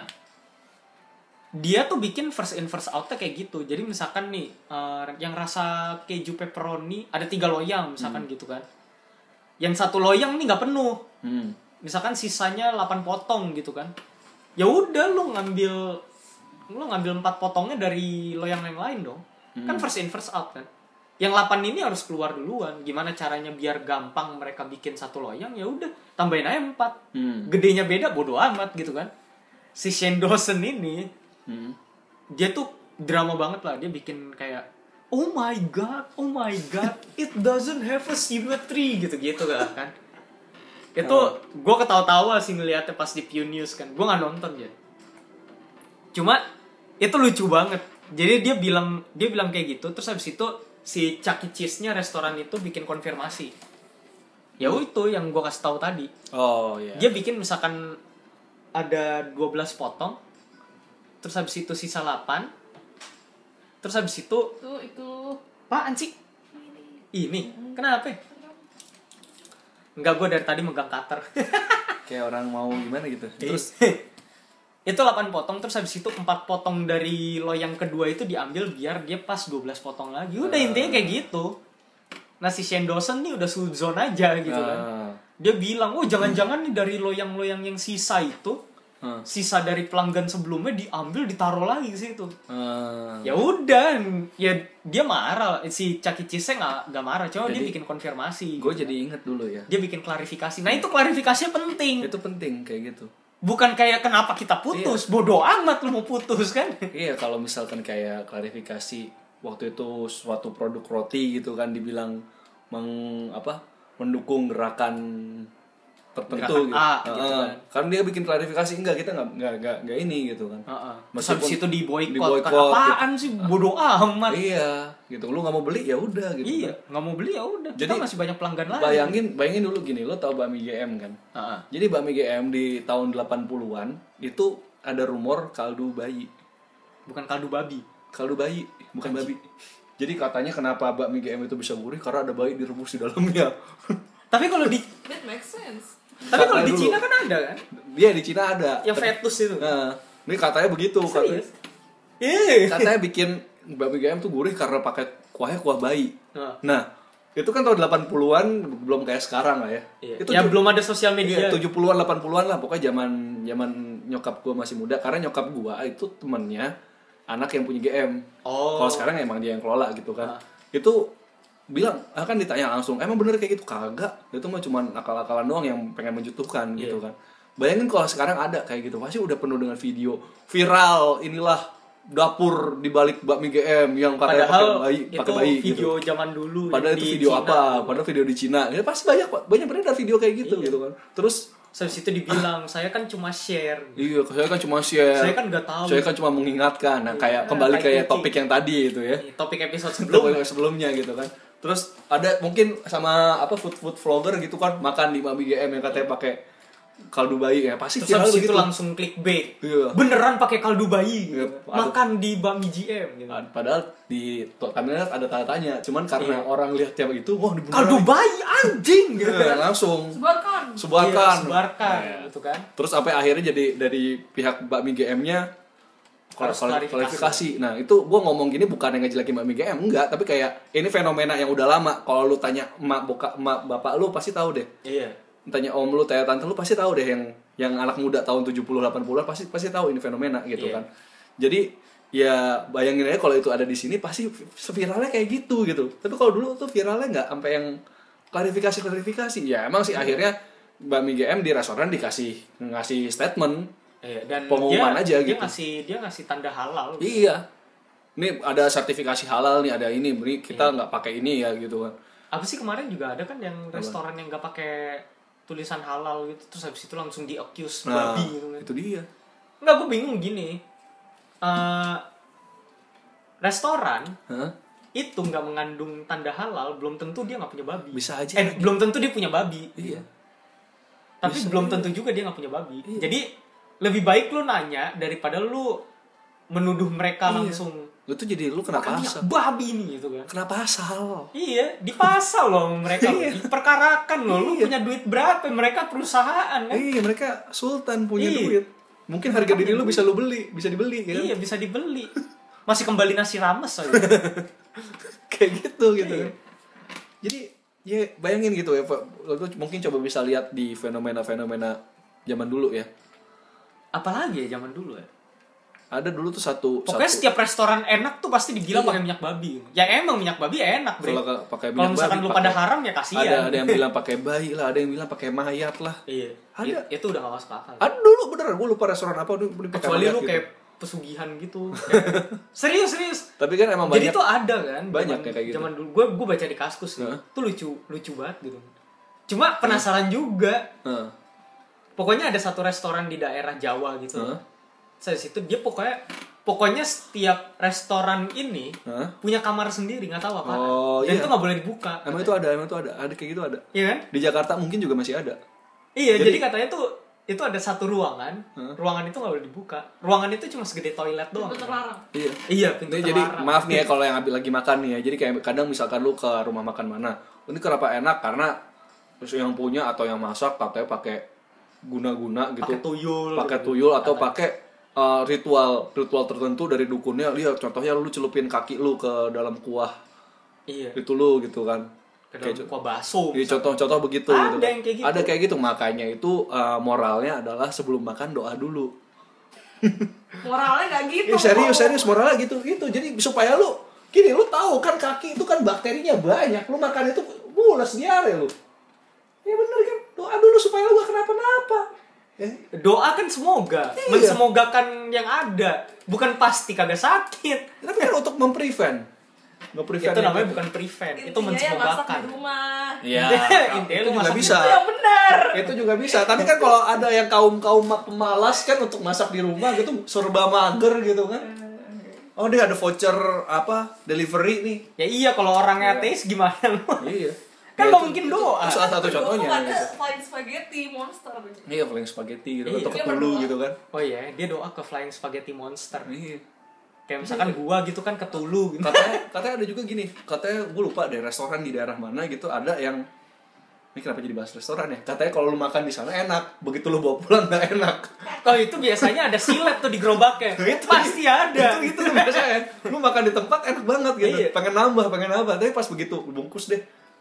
dia tuh bikin first in first outnya kayak gitu. Jadi misalkan nih eh, yang rasa keju pepperoni ada tiga loyang misalkan gitu kan. Yang satu loyang nih nggak penuh. Hmm. misalkan sisanya 8 potong gitu kan. Ya udah lu ngambil lu ngambil empat potongnya dari loyang yang lain dong. Kan first in first out kan. Yang 8 ini harus keluar duluan. Gimana caranya biar gampang mereka bikin satu loyang? Ya udah tambahin aja 4 Hmm. gedenya beda bodo amat gitu kan. Si Shane Dawson ini Hmm. dia tuh drama banget lah dia bikin kayak oh my god oh my god it doesn't have a symmetry gitu gitu kan. Itu gue ketawa-tawa sih ngeliatnya pas di Pew News kan. Gue nggak nonton ya cuma itu lucu banget. Jadi dia bilang dia bilang kayak gitu terus habis itu si Chuck E. Cheese-nya restoran itu bikin konfirmasi. Ya itu yang gue kasih tahu tadi. Oh iya. dia bikin misalkan ada 12 potong terus habis itu sisa 8 terus habis itu Tuh itu apaan sih ini kenapa Enggak, gue dari tadi megang cutter Kayak orang mau gimana gitu. Terus Terus itu 8 potong terus habis itu 4 potong dari loyang kedua itu diambil biar dia pas 12 potong lagi. Udah Ah. intinya kayak gitu. Nah si Shane Dawson nih udah suzon aja gitu kan. Ah. Dia bilang, "Oh, jangan-jangan nih dari loyang-loyang yang sisa itu Ah. sisa dari pelanggan sebelumnya diambil ditaruh lagi ke situ." Ah. Ya udah, ya dia marah. Si Chuck E. Cheese nggak nggak marah, cuma dia bikin konfirmasi. gue gitu jadi inget dulu ya. dia bikin klarifikasi. Nah, itu klarifikasinya penting. Itu penting kayak gitu. Bukan kayak kenapa kita putus, bodoh amat lu mau putus kan. Iya kalau misalkan kayak klarifikasi waktu itu suatu produk roti gitu kan dibilang meng apa mendukung gerakan tertentu gitu. A, gitu Heeh. kan. Kan dia bikin klarifikasi enggak kita enggak enggak enggak, enggak ini gitu kan. Heeh. Terus Meskipun habis itu di boykot. di-boykot, Apaan sih bodoh amat. Iya, gitu. Lu nggak mau beli ya udah gitu. Iya, kan. nggak mau beli ya udah. Kita Jadi, masih banyak pelanggan lain. Bayangin, bayangin dulu gini, lo tau bakmi GM kan? Heeh. Jadi bakmi GM di tahun 80-an itu ada rumor kaldu bayi. Bukan kaldu babi. Kaldu bayi, bukan babi. Jadi katanya kenapa bakmi GM itu bisa gurih karena ada bayi direbus di dalamnya. Tapi kalau di that makes sense. Tapi kalau di dulu. Cina kan ada kan? Dia di Cina ada. Yang fetus itu. Nah, ini katanya begitu. Katanya? Iya. katanya bikin bakmi GM tuh gurih karena pakai kuahnya kuah bayi. Nah. Nah, itu kan tahun 80-an belum kayak sekarang lah ya. Iya. Itu ya belum ada sosial media. Iya, 70-an 80-an lah pokoknya zaman zaman nyokap gua masih muda karena nyokap gua itu temennya anak yang punya GM. Oh. Kalau sekarang emang dia yang kelola gitu kan. Ah. Itu bilang akan ditanya langsung, "Emang bener kayak gitu?" Kagak. Itu mah cuman akal-akalan doang yang pengen menjatuhkan gitu Iya. kan. bayangin kalau sekarang ada kayak gitu pasti udah penuh dengan video viral inilah dapur di balik bakmi GM yang katanya pakai bayi pakai bayi video gitu. zaman dulu. Padahal itu video Cina. apa? Padahal video di Cina. Ya pasti banyak banyak beredar video kayak gitu Iya. gitu kan. Terus Terus itu dibilang, saya kan cuma share. iya, saya kan cuma share. Saya kan nggak tahu. Saya kan cuma mengingatkan. Nah, kayak Iya, kembali kayak topik yang tadi itu ya. Topik episode Sebelum sebelum. sebelumnya gitu kan. Terus ada mungkin sama apa food food vlogger gitu kan makan di Mami GM yang katanya pakai kaldu bayi ya pasti Terus habis itu begitu. langsung clickbait. Iya. Beneran pakai kaldu bayi. Iya, Makan di Bami GM gitu. Padahal di lihat ada tanda tanya, cuman karena Iya. orang lihat yang itu, wah di Kaldu bayi anjing gitu. Iya, langsung Sebarkan. sebarkan. Iya, sebarkan Iya. gitu kan. Terus sampai akhirnya jadi dari pihak Bakmi GM-nya Kualifikasi. klarifikasi. Nah, itu gua ngomong gini bukan yang ngejelekin Bakmi GM, enggak, tapi kayak ini fenomena yang udah lama. Kalau lu tanya emak boka emak bapak lu pasti tahu deh. Iya. Tanya om lu, tanya tante lu pasti tahu deh yang yang anak muda tahun 70 80-an pasti pasti tahu ini fenomena gitu Iya. kan. Jadi ya bayangin aja kalau itu ada di sini pasti viralnya kayak gitu gitu. Tapi kalau dulu tuh viralnya nggak sampai yang klarifikasi klarifikasi. Ya emang sih akhirnya Bakmi GM di restoran dikasih ngasih statement Iya, dan Pengumuman dia, aja dia gitu. ngasih dia ngasih tanda halal. Iya. Ini ada sertifikasi halal nih, ada ini, beri kita nggak pakai ini ya gitu kan. Apa sih kemarin juga ada kan yang restoran yang nggak pakai tulisan halal gitu terus habis itu langsung di accuse Nah, babi gitu kan. itu dia. Enggak, gue bingung gini. Eh restoran Hah? itu nggak mengandung tanda halal, belum tentu dia nggak punya babi. Bisa aja Eh, belum tentu dia punya babi. Iya. Tapi belum tentu juga dia nggak punya babi. Jadi lebih baik lu nanya daripada lu menuduh mereka Iya. langsung Lu tuh jadi lu kenapa "Makan asal? babi nih gitu kan. Kenapa asal? Iya, dipasal loh mereka. Iya. Diperkarakan loh. Lu Iya. punya duit berapa? Mereka perusahaan kan. Iya, mereka sultan punya Iya. duit. Mungkin harga diri lu bisa lu beli, bisa dibeli kan? Iya, bisa dibeli. Masih kembali nasi rames aja. Kayak gitu gitu. Iya. Jadi ya bayangin gitu ya, Pak. Lu tuh mungkin coba bisa lihat di fenomena-fenomena zaman dulu ya. Apalagi ya zaman dulu ya. Ada dulu tuh satu Pokoknya satu setiap restoran enak tuh pasti dibilang Iya. pakai minyak babi. Ya emang minyak babi enak, Bre. kalau pakai Kalau minyak misalkan babi, lu pada haram ya kasihan. ada ada yang bilang pakai bayi lah, ada yang bilang pakai mayat lah. Iya. Ada. It- Itu udah gak masuk akal. Ada dulu bener, gue lupa restoran apa dulu Kecuali lu gitu. kayak pesugihan gitu. Kayak- serius, serius. Tapi kan emang Jadi banyak tuh ada kan banyak zaman, ya kayak gitu. Zaman dulu gue gue baca di kaskus nih. Heeh. Tuh lucu lucu banget gitu. Cuma penasaran juga. Heeh. Pokoknya ada satu restoran di daerah Jawa gitu. Heeh. Saya situ dia pokoknya pokoknya setiap restoran ini Heeh. punya kamar sendiri nggak tahu apa. Oh, Dan iya. itu nggak boleh dibuka. Emang itu ada, emang itu ada, ada kayak gitu ada. Iya kan? Di Jakarta mungkin juga masih ada. Iya, Jadi- jadi, katanya tuh itu ada satu ruangan. Heeh. Ruangan itu nggak boleh dibuka. Ruangan itu cuma segede toilet doang. Itu terlarang. Iya. Iya, pintu jadi terlarang. maaf nih ya kalau yang lagi makan nih ya. Jadi kayak kadang misalkan lu ke rumah makan mana, ini kenapa enak karena terus yang punya atau yang masak katanya pakai guna-guna gitu. pakai tuyul. Pakai gitu. tuyul atau pakai uh, ritual ritual tertentu dari dukunnya. Lihat contohnya lu celupin kaki lu ke dalam kuah Iya. itu lu gitu kan. Ke Kayak dalam kuah bakso. Iya contoh-contoh begitu Ada gitu. kan. yang kayak gitu. Ada kayak gitu makanya itu uh, moralnya adalah sebelum makan doa dulu. Moralnya nggak gitu. Eh, serius serius moralnya gitu gitu. Jadi supaya lu gini lu tahu kan kaki itu kan bakterinya banyak. Lu makan itu mules diare lu. Ya bener kan. Doa dulu supaya lu gak kenapa-napa. Eh, Doa kan semoga, Iya. mensemogakan yang ada, bukan pasti kagak sakit. tapi kan untuk memprevent. Nge-prevent Itu yang namanya bukan prevent, itu Intinya yang masak mensemogakan. di rumah. Iya, Intinya itu juga bisa. Itu yang benar. Itu juga bisa. Tapi kan kalau ada yang kaum-kaum pemalas kan untuk masak di rumah gitu serba mager gitu kan. Oh, dia ada voucher apa? Delivery nih. Ya iya kalau orangnya ateis gimana lu? Iya. Kan Ya, nggak itu- mungkin itu doa. Salah satu contohnya. gitu. flying spaghetti monster. Iya, flying spaghetti gitu Iya, untuk dia ketulu gitu kan. Oh iya, dia doa ke Flying Spaghetti Monster. Iya. Kayak misalkan gua gitu kan ketulu gitu. Katanya katanya ada juga gini, katanya gue lupa deh restoran di daerah mana gitu ada yang ini kenapa jadi bahas restoran ya? Katanya kalau lu makan di sana enak, begitu lu bawa pulang nggak enak. Oh itu biasanya ada silet tuh di gerobaknya. Pasti ada. itu itu tuh biasanya. Lu makan di tempat enak banget gitu. Iya. Pengen nambah, pengen nambah. Tapi pas begitu bungkus deh.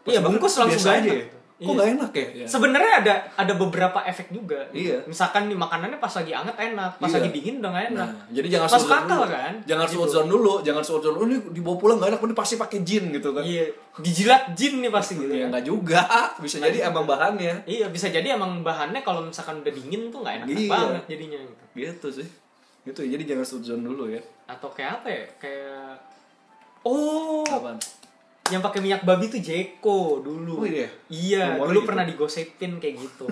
Pas Iya, bungkus langsung biasa banyak. ya. kok Iya. nggak enak ya, ya. Sebenarnya ada ada beberapa efek juga. Iya. Misalkan nih makanannya pas lagi anget enak, pas Iya. lagi dingin udah nggak enak. Nah, jadi jangan Masuk suudzon akal dulu. kan? Jangan Gitu. suudzon dulu, jangan suudzon dulu. Ini dibawa pulang nggak enak, ini pasti pakai jin gitu kan. Iya, dijilat jin nih pasti gitu. Ya kan. nggak juga, bisa jadi emang bahannya. Iya, bisa jadi emang bahannya kalau misalkan udah dingin tuh nggak enak Iya. banget jadinya gitu. Gitu sih. Gitu ya, jadi jangan suudzon dulu ya. Atau kayak apa ya? Kayak Oh, Apaan? Yang pakai minyak babi tuh Jeko dulu. Oh, iya? Iya, Rumornya dulu gitu. pernah digosipin kayak gitu.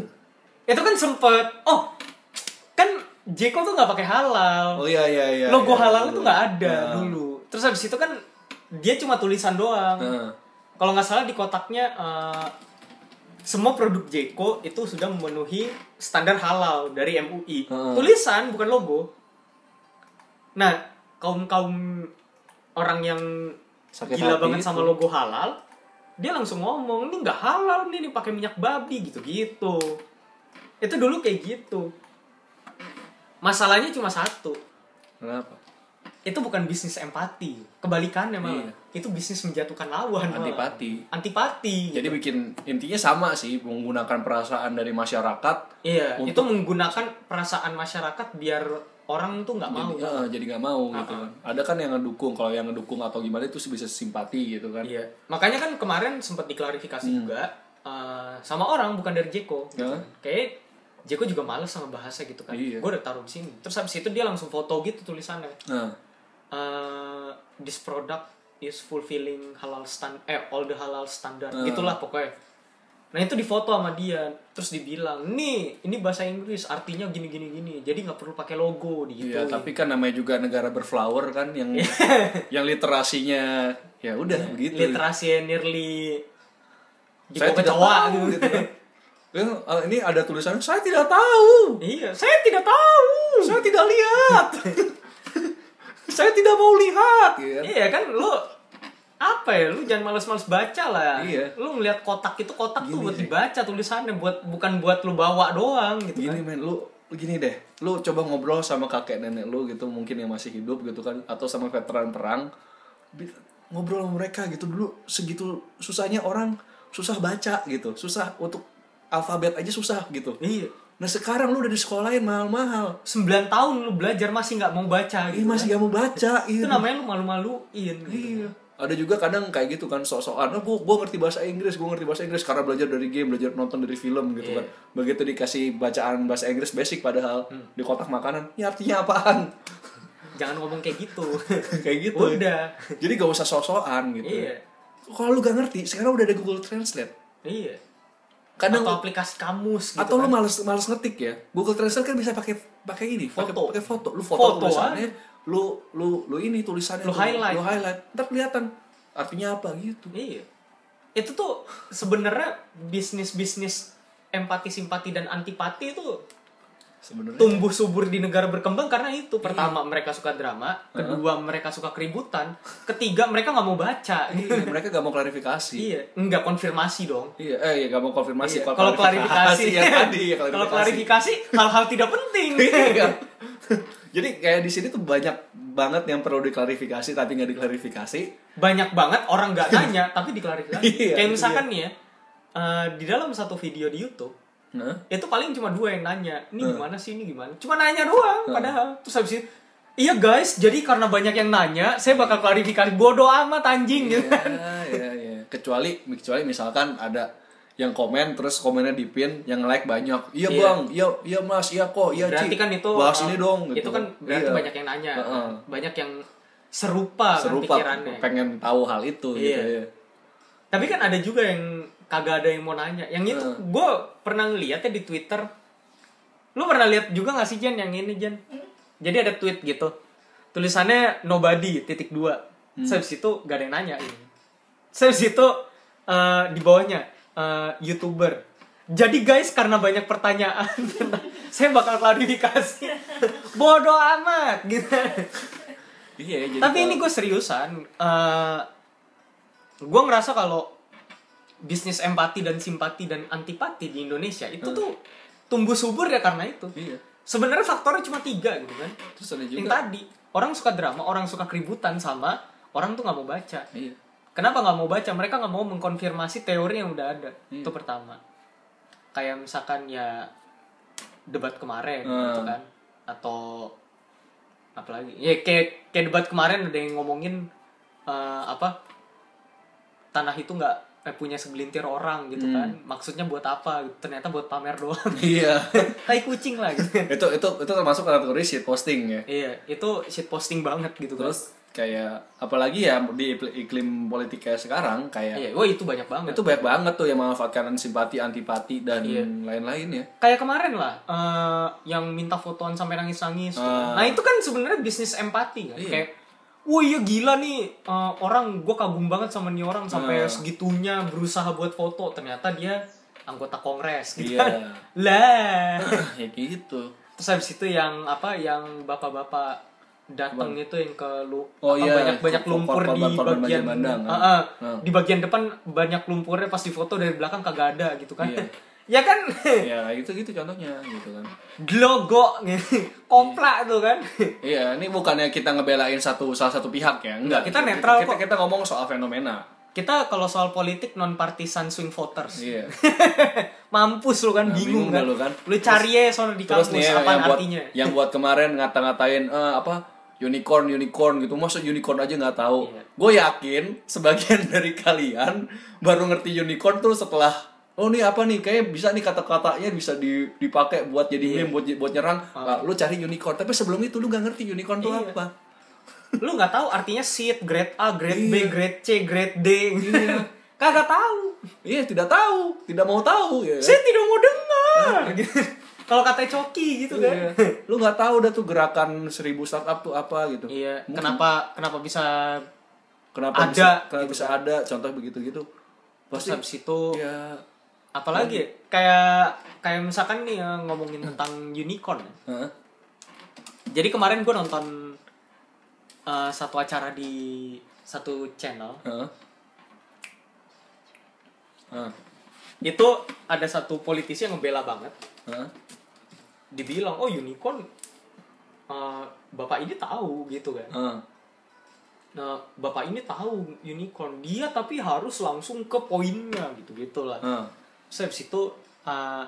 Itu kan sempet, oh, kan Jeko tuh nggak pakai halal. Oh iya iya iya. Logo iya, halal dulu. itu nggak ada Nah. dulu. Terus habis itu kan dia cuma tulisan doang. Nah. Kalau nggak salah di kotaknya eh, semua produk Jeko itu sudah memenuhi standar halal dari MUI. Heeh. Tulisan bukan logo. Nah, kaum kaum orang yang Sakit gila banget itu. sama logo halal, dia langsung ngomong ini nggak halal nih, ini pakai minyak babi gitu gitu. Itu dulu kayak gitu. Masalahnya cuma satu, Kenapa? itu bukan bisnis empati, kebalikannya malah. Iya. Itu bisnis menjatuhkan lawan. malah. Antipati. Antipati. Jadi bikin intinya sama sih menggunakan perasaan dari masyarakat Iya, Untuk- itu menggunakan perasaan masyarakat biar orang tuh nggak mau. jadi, eh, jadi nggak mau gitu Uh-uh. kan. Ada kan yang ngedukung, kalau yang ngedukung atau gimana itu bisa simpati gitu kan. Iya. Makanya kan kemarin sempat diklarifikasi juga eh, sama orang bukan dari Jeko. Gitu. Hmm. Ya. Kayak Jeko juga males sama bahasa gitu kan. Iya. Gue udah taruh di sini. Terus habis itu dia langsung foto gitu tulisannya. Nah, Eh, this product is fulfilling halal stand eh all the halal standard. Hmm. Gitulah pokoknya. Nah itu difoto sama dia, terus dibilang, nih ini bahasa Inggris artinya gini gini gini, jadi nggak perlu pakai logo gitu. iya tapi kan namanya juga negara berflower kan yang yang literasinya ya udah begitu. literasi nearly di Saya tidak kecoa tahu gitu. gitu eh, ini ada tulisan saya tidak tahu. iya, saya tidak tahu. Saya tidak lihat. saya tidak mau lihat gitu. Iya kan lu apa ya lu jangan males-males baca lah Iya. lu ngeliat kotak itu kotak tuh Gini buat sih. dibaca tulisannya buat bukan buat lu bawa doang gitu Gini kan men, lu gini deh, lu coba ngobrol sama kakek nenek lu gitu mungkin yang masih hidup gitu kan atau sama veteran perang ngobrol sama mereka gitu dulu segitu susahnya orang susah baca gitu susah untuk alfabet aja susah gitu iya nah sekarang lu udah di sekolahin mahal-mahal 9 tahun lu belajar masih nggak mau baca ini gitu masih kan. gak mau baca itu gitu. namanya lu malu-maluin gitu. Iya. Ada juga kadang kayak gitu kan sok-sokan, oh, gua, gua ngerti bahasa Inggris, gua ngerti bahasa Inggris karena belajar dari game, belajar nonton dari film gitu Iya. kan. Begitu dikasih bacaan bahasa Inggris basic padahal Hmm. di kotak makanan, ya artinya apaan? jangan ngomong kayak gitu kayak gitu. udah Jadi gak usah sok-sokan gitu. iya Kalau lu gak ngerti, sekarang udah ada Google Translate. iya Kadang atau aplikasi kamus gitu atau lu kan. males males ngetik ya. Google Translate kan bisa pakai pakai ini, pakai Foto. pakai foto. Lu foto, Foto tulisannya, lu lu lu ini tulisannya Lu tuh, highlight. Lu highlight. Ntar kelihatan artinya apa gitu. Iya. Itu tuh sebenarnya bisnis-bisnis empati, simpati dan antipati itu Sebenarnya tumbuh subur di negara berkembang karena itu. Pertama mereka suka drama, kedua mereka suka keributan, ketiga mereka nggak mau baca. Iya, mereka gak mau klarifikasi. iya, nggak konfirmasi dong. Iya, eh iya gak mau konfirmasi. Iya, Kalau klarifikasi, ya tadi ya kalau klarifikasi hal-hal tidak penting. Iya. Jadi kayak di sini tuh banyak banget yang perlu diklarifikasi tapi nggak diklarifikasi. Banyak banget orang nggak nanya tapi diklarifikasi. Iya, Kayak misalkan nih ya, eh, di dalam satu video di YouTube Nah, itu paling cuma dua yang nanya ini Hmm. gimana sih ini gimana cuma nanya doang padahal terus habis itu iya guys jadi karena banyak yang nanya saya bakal klarifikasi bodoh amat anjing gitu kan ya, ya, ya. Kecuali kecuali misalkan ada yang komen terus komennya dipin yang like banyak iya Iya. bang iya iya mas iya kok iya berarti Ci. kan itu bahas uh, ini dong gitu itu kan berarti Iya. banyak yang nanya Heeh. banyak yang serupa, serupa kan pikirannya pengen tahu hal itu Iya. gitu ya tapi kan ada juga yang kagak ada yang mau nanya. Yang itu Hmm. gue pernah ngeliat ya di twitter. Lu pernah lihat juga gak sih Jan yang ini Jan jadi ada tweet gitu. Tulisannya nobody titik dua. Hmm. Habis itu gak ada yang nanya ini. Habis itu eh, di bawahnya eh, youtuber. Jadi guys karena banyak pertanyaan saya bakal klarifikasi. Bodoh amat gitu. Iya jadi tapi kalau- ini gue seriusan eh gue ngerasa kalau bisnis empati dan simpati dan antipati di Indonesia itu tuh tumbuh subur ya karena itu. Iya. Sebenarnya faktornya cuma tiga gitu kan. Terus ada yang juga tadi orang suka drama orang suka keributan sama orang tuh nggak mau baca. Iya. Kenapa nggak mau baca? Mereka nggak mau mengkonfirmasi teori yang udah ada. Iya. itu pertama. Kayak misalkan ya debat kemarin Hmm. gitu kan. Atau apalagi ya kayak kayak debat kemarin ada yang ngomongin eh, apa? Tanah itu nggak eh, punya segelintir orang gitu kan. Maksudnya buat apa? Ternyata buat pamer doang. Iya. Tai kucing lah gitu. Itu itu itu termasuk kategori shit posting ya. Iya itu shit posting banget gitu kan terus kayak apalagi ya di ikl- iklim politik kayak sekarang kayak iya wah itu banyak banget. Itu banyak banget tuh yang memanfaatkan simpati antipati dan Iya. lain-lain ya. Kayak kemarin lah eh, yang minta fotoan sampai nangis nangis Ah. nah itu kan sebenarnya bisnis empati kan? Iya. kayak wah iya gila nih eh, orang gue kagum banget sama nih orang sampai Ah. segitunya berusaha buat foto ternyata dia anggota kongres gitu Iya. kan lah ya gitu terus habis itu yang apa yang bapak-bapak datang itu yang ke lu Oh apa, iya, banyak banyak lumpur di bagian bandang, kan? Ah, ah. Ah. di bagian depan banyak lumpurnya pas di foto dari belakang kagak ada gitu kan Iya. ya kan? Ya itu gitu contohnya gitu kan. Logo koplak tuh kan. Iya ini bukannya kita ngebelain satu salah satu pihak ya? Enggak. Kita netral kita, kok. kita ngomong soal fenomena. Kita kalau soal politik non partisan swing voters. Iya. Mampus lu kan Nah, bingung, bingung kan? lu kan. lu cari ya sono di kampus nih ya, apa yang buat artinya? yang buat kemarin ngata-ngatain eh, apa unicorn unicorn gitu. Masa unicorn aja nggak tahu? Iya. gue yakin sebagian dari kalian baru ngerti unicorn tuh setelah oh nih apa nih? Kayak bisa nih kata-katanya bisa di- dipakai buat jadi Iya. meme buat buat nyerang. Nah, lu cari unicorn. Tapi sebelum itu lu nggak ngerti unicorn tuh Iya. apa. Lu nggak tau artinya seed grade A grade B Iya. grade C grade D. Kagak tahu. Iya tidak tahu. Tidak mau tahu ya. Saya tidak mau dengar. Gitu. kalau kata Coki gitu kan. Iya. lu nggak tahu dah tuh gerakan seribu startup tuh apa gitu. Iya. Mungkin kenapa kenapa bisa kenapa ada, bisa kenapa gitu bisa ada? Contoh begitu gitu pasti habis itu ya apalagi ya? kayak kayak misalkan nih ya, ngomongin tentang unicorn ya. Hah? jadi kemarin gue nonton uh, satu acara di satu channel Hah? Hah? itu ada satu politisi yang ngebela banget Hah? dibilang oh unicorn uh, bapak ini tahu gitu kan Hah? nah bapak ini tahu unicorn dia tapi harus langsung ke poinnya gitu gitulah Hah? Terus habis itu uh,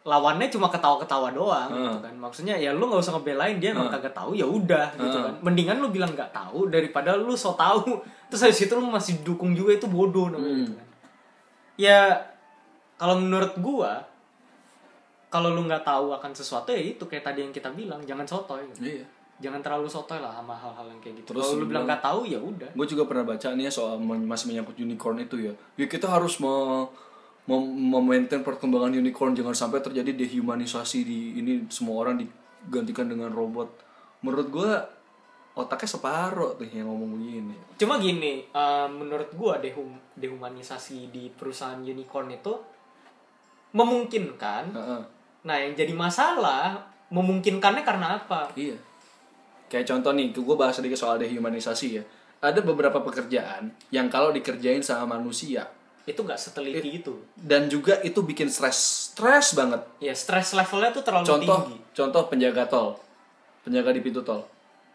lawannya cuma ketawa-ketawa doang gitu Hmm. kan maksudnya ya lu nggak usah ngebelain dia emang Hmm. kagak tahu ya udah gitu Hmm. kan mendingan lu bilang nggak tahu daripada lu so tahu terus habis itu lu masih dukung juga itu bodoh namanya Hmm. gitu kan ya kalau menurut gua kalau lu nggak tahu akan sesuatu ya itu kayak tadi yang kita bilang jangan sotoy Iya. jangan terlalu sotoy lah sama hal-hal yang kayak gitu Terus kalau lu bilang nggak tahu ya udah Gue juga pernah baca nih ya soal masih menyangkut unicorn itu ya. Ya kita harus me mem- memaintain perkembangan unicorn jangan sampai terjadi dehumanisasi di ini semua orang digantikan dengan robot. Menurut gue otaknya separuh tuh yang ngomong begini. Cuma gini, eh, menurut gua dehum dehumanisasi di perusahaan unicorn itu memungkinkan. Heeh. Nah, yang jadi masalah memungkinkannya karena apa? Iya. Kayak contoh nih, gue bahas sedikit soal dehumanisasi ya. Ada beberapa pekerjaan yang kalau dikerjain sama manusia Itu nggak seteliti itu. dan juga itu bikin stres, stres banget. Ya, stress levelnya tuh terlalu contoh tinggi. contoh penjaga tol penjaga di pintu tol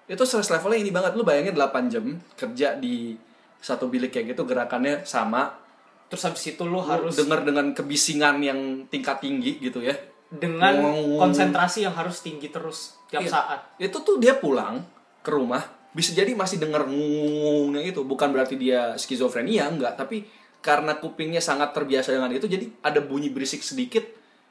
itu stress levelnya ini banget lu bayangin 8 jam kerja di satu bilik kayak gitu gerakannya sama Terus habis itu lu lu harus denger dengan kebisingan yang tingkat tinggi gitu ya dengan konsentrasi yang harus tinggi terus tiap Iya. saat. itu tuh dia pulang ke rumah bisa jadi masih denger ngungungnya itu bukan berarti dia skizofrenia enggak tapi karena kupingnya sangat terbiasa dengan itu jadi ada bunyi berisik sedikit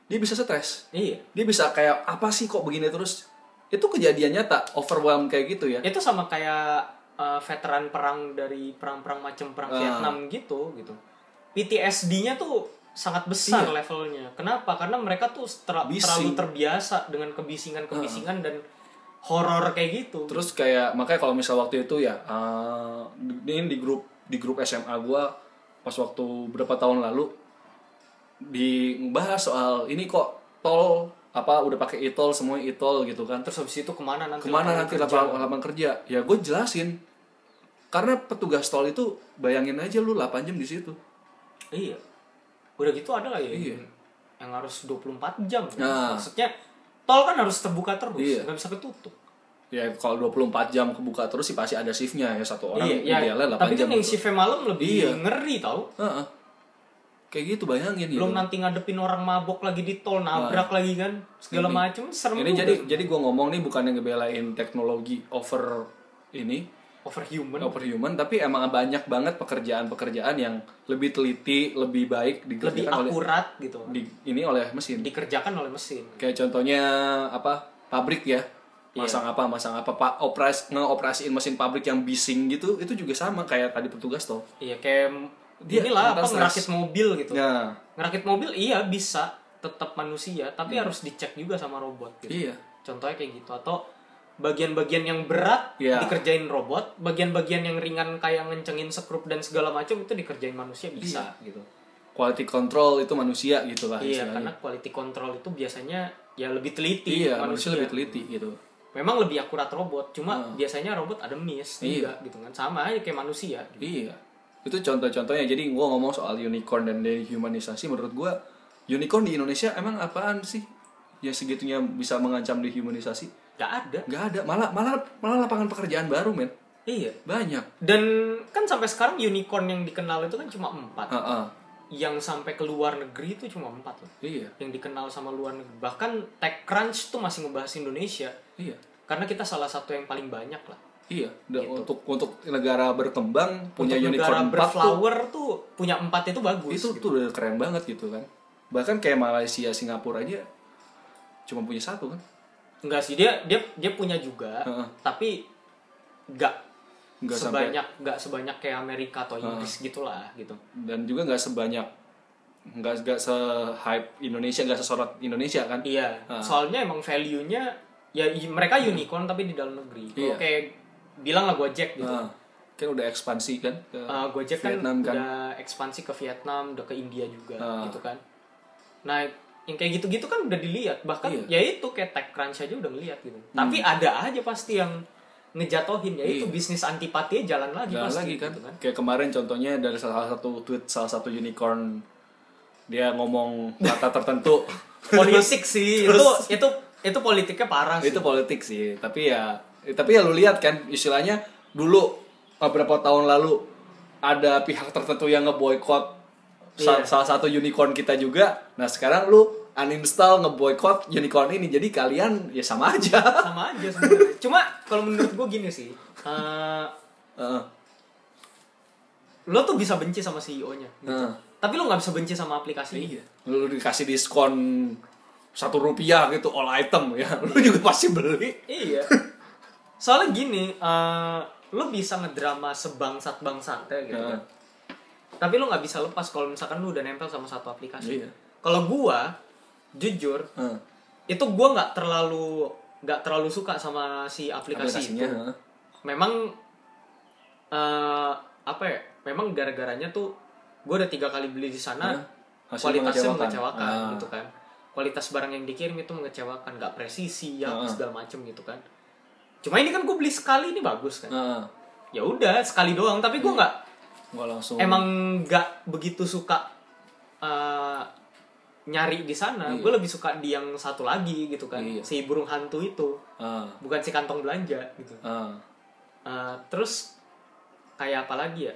dia bisa stres Iya. dia bisa kayak apa sih kok begini terus itu kejadian nyata overwhelm kayak gitu ya Itu sama kayak uh, veteran perang dari perang-perang macam perang Ah. Vietnam gitu gitu. PTSD-nya tuh sangat besar Iya. levelnya. Kenapa? Karena mereka tuh ter- Bising. terlalu terbiasa dengan kebisingan-kebisingan dan horor kayak gitu. terus kayak makanya kalau misal waktu itu ya eh, ini di grup di grup SMA gua pas waktu berapa tahun lalu dibahas soal ini kok tol apa udah pakai e-tol semua e-tol gitu kan Terus habis itu ke mana nanti? ke mana lapangan nanti kerja? lapangan, kerja ya gue jelasin karena petugas tol itu bayangin aja lu 8 jam di situ Iya. Udah gitu ada lah ya Iya. yang, harus 24 jam. Nah. Maksudnya tol kan harus terbuka terus, Iya. nggak bisa ketutup. Ya kalau 24 jam kebuka terus sih pasti ada shiftnya ya satu orang iya, ya, idealnya 8 tapi jam kan yang gitu. shiftnya malam lebih Iya. ngeri tau Heeh. kayak gitu bayangin gitu. belum nanti ngadepin orang mabok lagi di tol nabrak lagi kan segala Ini- macem serem ini juga. jadi jadi gue ngomong nih bukan yang ngebelain teknologi over ini overhuman overhuman tapi emang banyak banget pekerjaan-pekerjaan yang lebih teliti lebih baik lebih dikerjakan oleh akurat gitu di, ini oleh mesin dikerjakan oleh mesin kayak contohnya apa pabrik ya masang apa masang apa pak. Operas ngeoperasiin mesin pabrik yang bising gitu itu juga sama kayak tadi petugas toh. Iya kayak Dia inilah apa mental ngerakit stress. mobil gitu. Nah ngerakit mobil iya bisa. Tetap manusia tapi harus dicek juga sama robot gitu. Iya. Contohnya kayak gitu. Atau bagian-bagian yang berat Iya. dikerjain robot. Bagian-bagian yang ringan kayak ngencengin sekrup dan segala macam itu dikerjain manusia bisa gitu. Quality control itu manusia gitu lah iya istilahnya. karena quality control itu biasanya ya lebih teliti iya manusia lebih teliti gitu memang lebih akurat robot cuma biasanya robot ada miss Iya. juga gitu kan sama aja kayak manusia gitu. Iya. Itu contoh-contohnya. Jadi gua ngomong soal unicorn dan dehumanisasi menurut gua unicorn di Indonesia emang apaan sih? Ya segitunya bisa mengancam dehumanisasi? Gak ada Gak ada. Malah malah malah lapangan pekerjaan baru, men. iya Banyak. dan kan sampai sekarang unicorn yang dikenal itu kan cuma empat Heeh. Yang sampai ke luar negeri itu cuma empat loh Iya. yang dikenal sama luar negeri bahkan TechCrunch tuh masih ngebahas Indonesia Iya. karena kita salah satu yang paling banyak lah Iya. Dan untuk untuk negara berkembang punya Untuk negara unicorn 4 tuh berflower tuh punya empat itu bagus itu gitu. tuh udah keren banget gitu kan. Bahkan kayak Malaysia, Singapura aja cuma punya satu kan. enggak sih dia dia dia punya juga Heeh. tapi enggak Nggak sebanyak nggak sebanyak kayak Amerika atau Inggris gitulah gitu dan juga nggak sebanyak nggak nggak se hype Indonesia nggak sesorot Indonesia kan iya Ah. soalnya emang value nya ya mereka unicorn tapi di dalam negeri Iya. Kayak bilang lah Gojek gitu Nah, kan udah ekspansi kan ke Uh, Gojek kan Vietnam kan udah ekspansi ke Vietnam, udah ke India juga Ah. gitu kan. Nah, yang kayak gitu-gitu kan udah dilihat, bahkan Iya. ya itu kayak TechCrunch aja udah ngeliat gitu. Tapi ada aja pasti yang ngejatohin ya itu Iya. bisnis antipati jalan lagi Jalan pasti lagi kan. gitu kan. kayak kemarin contohnya dari salah satu tweet salah satu unicorn dia ngomong kata tertentu Politik sih itu Terus- itu itu politiknya parah sih. itu politik sih tapi ya tapi ya lu lihat kan istilahnya dulu beberapa tahun lalu ada pihak tertentu yang ngeboikot Iya. salah satu unicorn kita juga nah sekarang lu uninstall ngeboikot unicorn ini jadi kalian ya sama aja sama aja sebenarnya. Cuma kalau menurut gue gini sih. eh, Heeh. lo tuh bisa benci sama CEO-nya. gitu. Heeh. Tapi lo nggak bisa benci sama aplikasi. Iya. Lu dikasih diskon satu rupiah gitu all item ya, lu juga pasti beli. Iya. Soalnya gini, eh lo bisa ngedrama sebangsat bangsatnya gitu kan. Tapi lo nggak bisa lepas kalau misalkan lo udah nempel sama satu aplikasi. Iya. Kalau gua jujur Heeh. itu gua nggak terlalu nggak terlalu suka sama si aplikasi Aplikasinya. itu. heeh. Memang eh apa ya? Memang gara-garanya tuh gua udah tiga kali beli di sana. Heeh. Hasil kualitasnya mengecewakan. Ah. gitu kan kualitas barang yang dikirim itu mengecewakan nggak presisi ya Ah. segala macem gitu kan cuma ini kan gue beli sekali ini bagus kan Heeh. ya udah sekali doang tapi gue nggak Gua langsung emang nggak begitu suka eh, nyari di sana Iya. gue lebih suka di yang satu lagi gitu kan Iya. si burung hantu itu Heeh. bukan si kantong belanja gitu Heeh. Eh, terus kayak apa lagi ya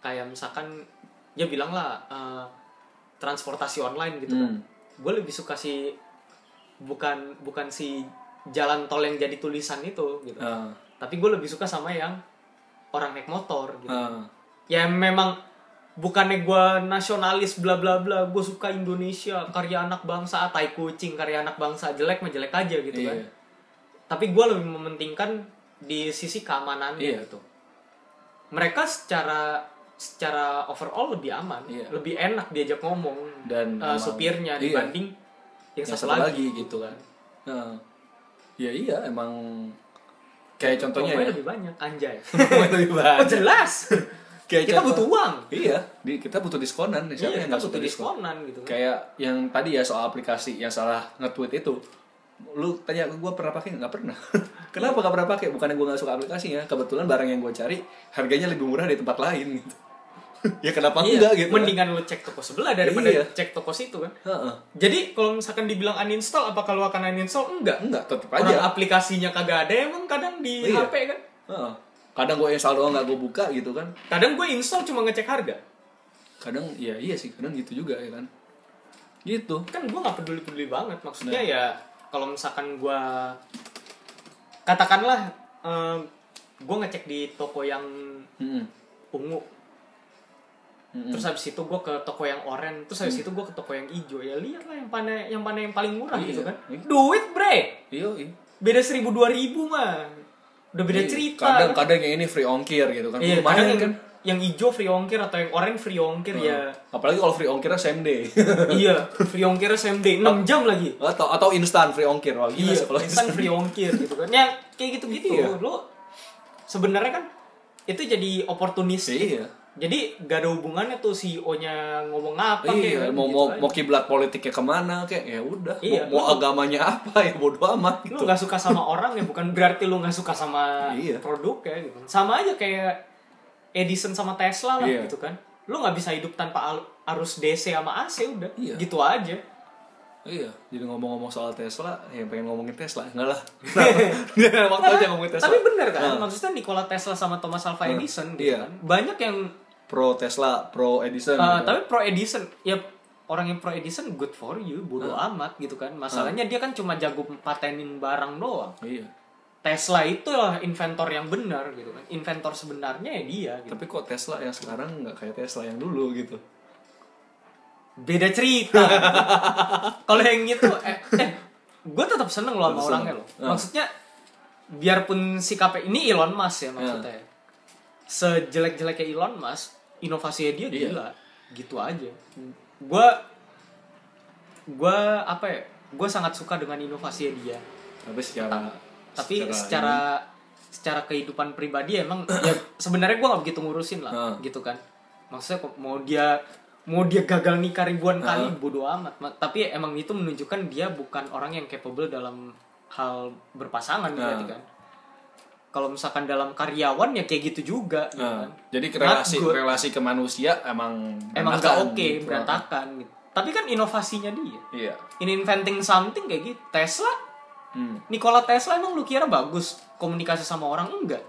kayak misalkan ya bilang lah eh, transportasi online gitu kan Hmm. gue lebih suka si bukan bukan si jalan tol yang jadi tulisan itu gitu Heeh. tapi gue lebih suka sama yang orang naik motor gitu Heeh. ya memang bukannya gue nasionalis bla bla bla gue suka Indonesia karya anak bangsa tai kucing karya anak bangsa jelek mah jelek aja gitu kan Iya. tapi gue lebih mementingkan di sisi keamanannya Iya. gitu mereka secara secara overall lebih aman Iya. lebih enak diajak ngomong Dan eh, emang- supirnya iya. dibanding yang, Yang satu, satu lagi, lagi gitu kan. Heeh. Ya iya emang kayak contohnya ya. lebih banyak anjay lebih oh banyak. jelas Kayak kita contoh- butuh uang Iya, di, kita butuh diskonan. Siapa iya, yang nggak butuh suka diskon? diskonan gitu Kayak yang tadi ya soal aplikasi yang salah nge-tweet itu. Lu tanya gue pernah pakai nggak pernah. Kenapa nggak pernah pakai? Bukannya gue nggak suka aplikasinya. Kebetulan barang yang gue cari harganya lebih murah di tempat lain gitu. ya kenapa Iya, enggak gitu mendingan lu cek toko sebelah daripada Iya. cek toko situ kan Heeh. jadi kalau misalkan dibilang uninstall apa kalau akan uninstall enggak enggak tetap orang aja aplikasinya kagak ada emang kadang di Iya. HP kan Heeh. Kadang gue install doang nggak gue buka gitu kan kadang gue install cuma ngecek harga kadang ya iya sih kadang gitu juga ya kan gitu kan gue nggak peduli peduli banget maksudnya Nah. ya kalau misalkan gue katakanlah gue ngecek di toko yang Mm-mm. ungu Mm-mm. terus habis itu gue ke toko yang oranye terus habis itu gue ke toko yang hijau ya lihat lah yang mana yang mana yang paling murah Iya. gitu kan Iya. duit bre iya iya beda seribu dua ribu mah udah beda Iya. cerita. kadang kadang yang ini free ongkir gitu kan. Iya lumayan kadang yang, kan. yang hijau free ongkir atau yang oranye free ongkir ya. Apalagi kalau free ongkirnya same day. Iya free ongkir same day. 6 jam lagi. atau atau instan free ongkir. Wah gila iya kalau instan free ongkir gitu kan. Ya kayak gitu gitu Iya. lo sebenarnya kan itu jadi oportunis iya jadi gak ada hubungannya tuh CEO-nya ngomong apa kayak iya kan, mau gitu mau aja. mau kiblat politiknya ke mana kayak ya udah Iya, mau, mau lu- agamanya apa ya bodo amat lu gitu. nggak suka sama orang ya bukan berarti lu nggak suka sama Iya. produk ya gitu. Sama aja kayak Edison sama Tesla lah Iya. gitu kan. Lu nggak bisa hidup tanpa arus DC sama AC udah. Iya. gitu aja. Iya jadi ngomong-ngomong soal Tesla ya pengen ngomongin Tesla enggak lah. Waktu aja ngomongin Tesla. tapi bener kan Nah, maksudnya Nikola Tesla sama Thomas Alva Nah, Edison gitu iya. kan. Banyak yang pro Tesla pro Edison Uh, gitu. tapi pro Edison ya orang yang pro Edison good for you bodo amat gitu kan. Masalahnya dia kan cuma jago patenin barang doang. Iya. Tesla itu lah inventor yang benar gitu kan. Inventor sebenarnya ya dia gitu. tapi kok Tesla yang sekarang nggak kayak Tesla yang dulu gitu? Beda cerita. Kalau yang itu eh, eh gue tetap seneng loh sama orangnya loh. Ah. maksudnya biarpun sikapnya ini Elon Musk ya maksudnya. Sejelek-jeleknya Elon Musk inovasinya dia Iya. gila gitu aja gue gue apa ya gue sangat suka dengan inovasinya dia tapi secara tapi secara secara, kehidupan pribadi emang ya sebenarnya gue nggak begitu ngurusin lah Ah. gitu kan maksudnya mau dia mau dia gagal nikah ribuan Ah. kali bodo amat Ma- tapi emang itu menunjukkan dia bukan orang yang capable dalam hal berpasangan Ah. berarti kan kalau misalkan dalam karyawan ya kayak gitu juga gitu Nah, kan. jadi relasi relasi ke manusia emang emang berantakan gak oke gitu. berantakan gitu. Tapi kan inovasinya dia. Iya. in inventing something kayak gitu. Tesla? Hmm. Nikola Tesla emang lu kira bagus komunikasi sama orang? Enggak.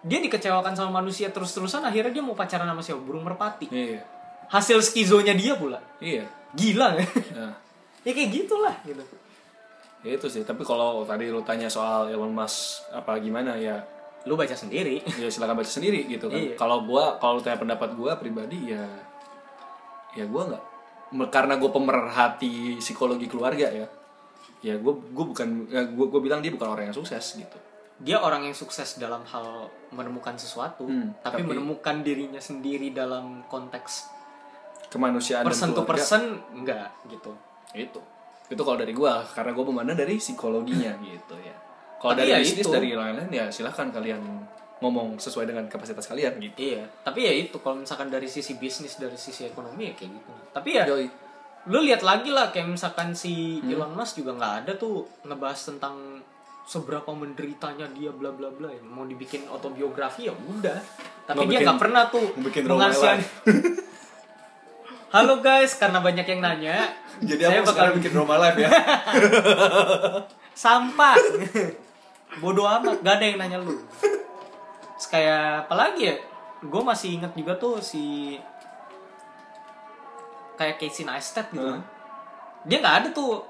Dia dikecewakan sama manusia terus-terusan akhirnya dia mau pacaran sama siapa? Burung merpati. Iya. hasil skizonya dia pula. Iya. gila ya. Nah, ya kayak gitulah gitu ya itu sih. Tapi kalau tadi lu tanya soal Elon Musk apa gimana ya lu baca sendiri ya silakan baca sendiri gitu kan. Iya. Kalau gua kalau lu tanya pendapat gua pribadi ya ya gua nggak karena gue pemerhati psikologi keluarga ya ya gue gue bukan ya gue gue bilang dia bukan orang yang sukses gitu dia orang yang sukses dalam hal menemukan sesuatu Hmm, tapi, tapi- menemukan dirinya sendiri dalam konteks kemanusiaan person to person enggak gitu itu itu kalau dari gua karena gua memandang dari psikologinya gitu ya kalau dari ya bisnis itu. dari lain-lain ya silahkan kalian ngomong sesuai dengan kapasitas kalian gitu iya tapi ya itu kalau misalkan dari sisi bisnis dari sisi ekonomi ya kayak gitu tapi ya Yoi. lu lihat lagi lah kayak misalkan si Hmm. Elon Musk juga nggak ada tuh ngebahas tentang seberapa menderitanya dia bla bla bla ya. mau dibikin autobiografi ya udah tapi Mau dia nggak pernah tuh mau bikin halo guys. Karena banyak yang nanya jadi saya aku bakal bikin Roma live ya? Sampah. Bodoh amat. Gak ada yang nanya lu. Terus kayak apalagi ya? Gue masih inget juga tuh si kayak Casey Neistat gitu kan. Dia nggak ada tuh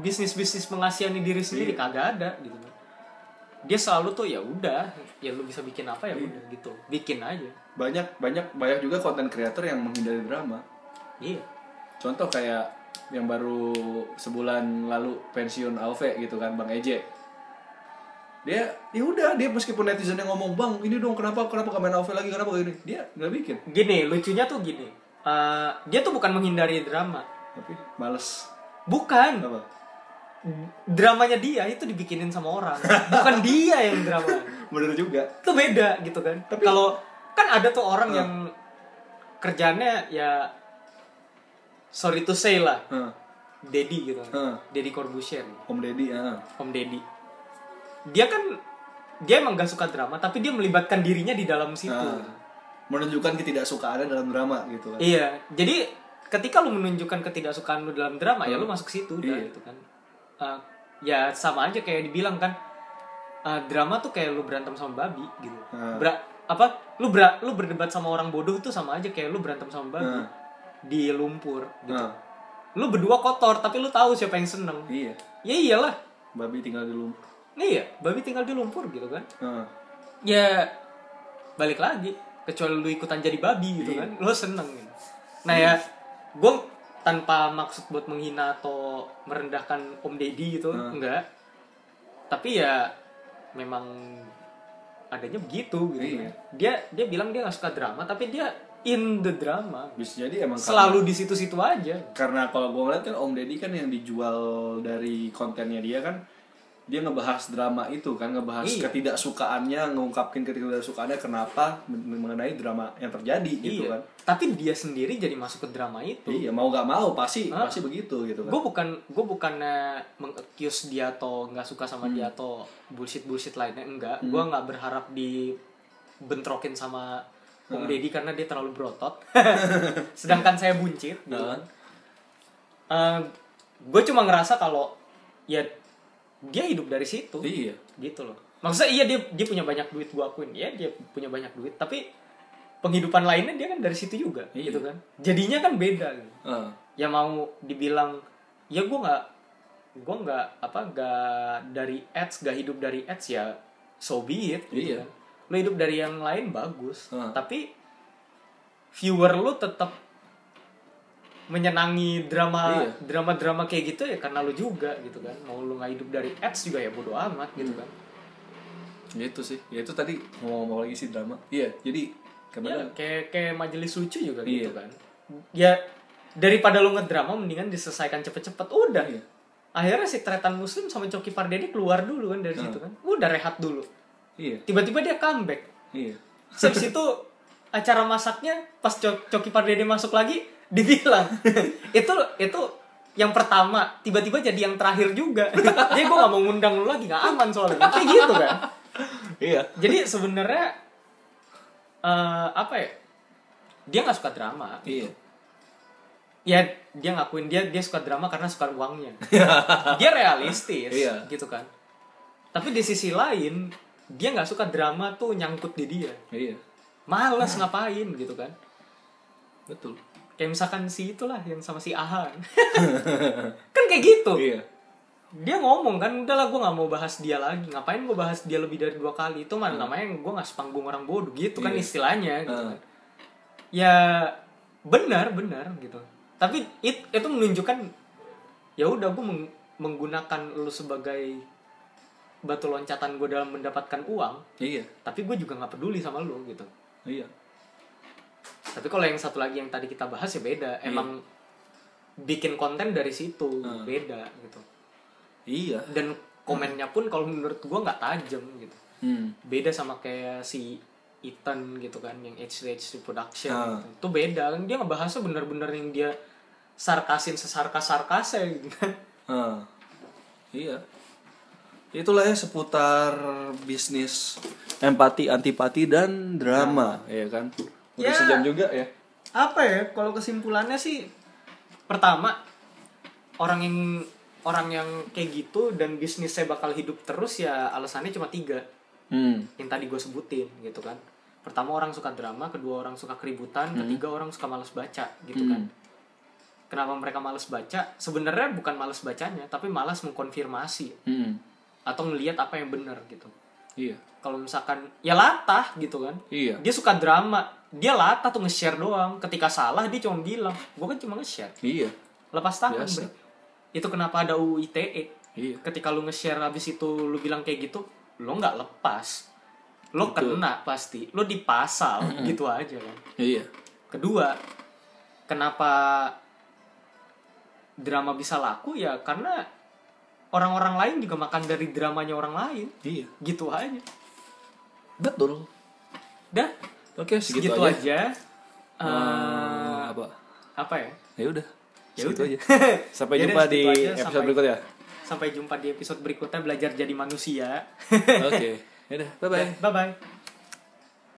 bisnis bisnis mengasihani diri sendiri. Kagak ada gitu kan. Dia selalu tuh ya udah ya lu bisa bikin apa ya udah gitu. Bikin aja. Banyak banyak banyak juga konten kreator yang menghindari drama iya. Contoh kayak yang baru sebulan lalu pensiun AOV gitu kan Bang Eje. Dia ya udah dia meskipun netizen yang ngomong bang ini dong kenapa kenapa gak main AOV lagi kenapa gini? Dia nggak bikin. Gini lucunya tuh gini. Eh, dia tuh bukan menghindari drama. Tapi males. Bukan. Apa? Dramanya dia itu dibikinin sama orang. Bukan dia yang drama. Bener juga. Itu beda gitu kan. Tapi- kalau kan ada tuh orang Hmm. yang kerjanya ya sorry to say lah Heeh. Dedi gitu Hmm. Dedi Corbusier Om Deddy ah. Om Dedi dia kan dia emang gak suka drama tapi dia melibatkan dirinya di dalam situ Ah. menunjukkan ketidaksukaannya dalam drama gitu kan Iya, jadi ketika lu menunjukkan ketidaksukaan lu dalam drama ya lu masuk situ udah Iya. gitu kan. Eh, ya sama aja kayak dibilang kan eh, drama tuh kayak lu berantem sama babi gitu. Hmm. Apa lu ber lu berdebat sama orang bodoh tuh sama aja kayak lu berantem sama babi Hmm. Di lumpur gitu. Nah, Lu berdua kotor tapi lu tahu siapa yang seneng. iya Ya iyalah. babi tinggal di lumpur Iya, babi tinggal di lumpur gitu kan. Nah, ya balik lagi kecuali lu ikutan jadi babi gitu Iya. kan lu seneng gitu. nah ya gue tanpa maksud buat menghina atau merendahkan om deddy gitu Hmm. enggak tapi ya memang adanya begitu gitu Iya. kan. dia dia bilang dia nggak suka drama tapi dia in the drama. Bisa jadi emang selalu di situ-situ aja. Karena kalau gue ngeliat kan Om Deddy kan yang dijual dari kontennya dia kan dia ngebahas drama itu kan ngebahas Iya. ketidaksukaannya ngungkapin ketidaksukaannya kenapa men- mengenai drama yang terjadi gitu iya. kan. Tapi dia sendiri jadi masuk ke drama itu. Iya mau gak mau pasti Hah? pasti begitu gitu kan. Gue bukan gue bukannya mengaccuse dia atau nggak suka sama dia atau bullshit bullshit lainnya enggak. Gue nggak berharap dibentrokin sama Om Deddy karena dia terlalu berotot. Sedangkan saya buncit. Gitu kan gue cuma ngerasa kalau ya dia hidup dari situ. Iya. Gitu loh. Maksudnya iya dia dia punya banyak duit gue akuin. Ya dia punya banyak duit. Tapi penghidupan lainnya dia kan dari situ juga Iya. gitu kan. Jadinya kan beda gitu. Ah, ya mau dibilang ya gue nggak gue nggak apa nggak dari ads nggak hidup dari ads ya so be it gitu Iya. kan lo hidup dari yang lain bagus Hmm. tapi viewer lo tetap menyenangi drama Iya. drama drama kayak gitu ya karena lo juga gitu kan mau lo nggak hidup dari ads juga ya bodo amat gitu Hmm. kan itu sih ya itu tadi ngomong-ngomong lagi sih drama iya jadi ya, ke mana kayak kayak majelis lucu juga gitu Iya. kan ya daripada lo ngedrama mendingan diselesaikan cepet-cepet udah Iya. akhirnya si tretan muslim sama coki pardede keluar dulu kan dari Hmm. situ kan udah rehat dulu iya. Tiba-tiba dia comeback. Iya. Habis itu acara masaknya pas Co- coki pardede masuk lagi dibilang itu itu yang pertama tiba-tiba jadi yang terakhir juga. Jadi gue gak mau ngundang lu lagi gak aman soalnya. Kayak gitu kan? Iya. Jadi sebenarnya eh, apa ya dia nggak suka drama iya. Ya dia ngakuin dia dia suka drama karena suka uangnya. Dia realistis Iya. gitu kan. Tapi di sisi lain dia nggak suka drama tuh nyangkut di dia. Iya. Males ngapain gitu kan. Betul. Kayak misalkan si itulah yang sama si Aha. Kan kayak gitu. Iya. Dia ngomong kan udahlah gue nggak mau bahas dia lagi. Ngapain gue bahas dia lebih dari dua kali? Itu mah namanya gue nggak sepanggung orang bodoh. Gitu kan Iya. istilahnya gitu Ah. kan. Ya benar benar gitu. Tapi it, itu menunjukkan ya udah gue meng- menggunakan lu sebagai batu loncatan gue dalam mendapatkan uang iya. tapi gue juga nggak peduli sama lu gitu. Iya. Tapi kalau yang satu lagi yang tadi kita bahas ya beda. Emang bikin konten dari situ Hmm. beda gitu. Iya. Dan komennya pun kalau menurut gue nggak tajam gitu. Hmm. beda sama kayak si Ethan gitu kan yang H2H production Ah. gitu. itu beda kan. Dia ngebahasnya bener-bener yang dia sarkasin sesarkas sarkasnya gitu kan. Ah, iya. Itulah ya seputar bisnis empati, antipati dan drama, ya kan? Udah Ya. sejam juga ya. apa ya kalau kesimpulannya sih pertama orang yang orang yang kayak gitu dan bisnisnya bakal hidup terus ya alasannya cuma tiga Hmm. yang tadi gue sebutin gitu kan pertama orang suka drama kedua orang suka keributan ketiga orang suka males baca gitu kan kenapa mereka males baca sebenarnya bukan males bacanya tapi malas mengkonfirmasi Hmm. Atau ngelihat apa yang benar gitu Iya. kalau misalkan ya latah gitu kan Iya. dia suka drama dia latah tuh nge-share doang ketika salah dia cuma bilang gue kan cuma nge-share Iya. lepas tangan Biasa. bre. itu kenapa ada UU ITE Iya. ketika lu nge-share habis itu lu bilang kayak gitu lo nggak lepas lo Betul. kena pasti lo dipasal gitu aja kan Iya. kedua kenapa drama bisa laku ya karena orang-orang lain juga makan dari dramanya orang lain Iya. gitu aja Betul. dah Oke, segitu, segitu, aja. aja, Eh, apa? apa ya Ya udah. Ya udah. aja. Sampai Yaudah, jumpa di aja. episode Sampai- berikutnya. sampai jumpa di episode berikutnya belajar jadi manusia Oke. Ya udah, bye-bye. bye bye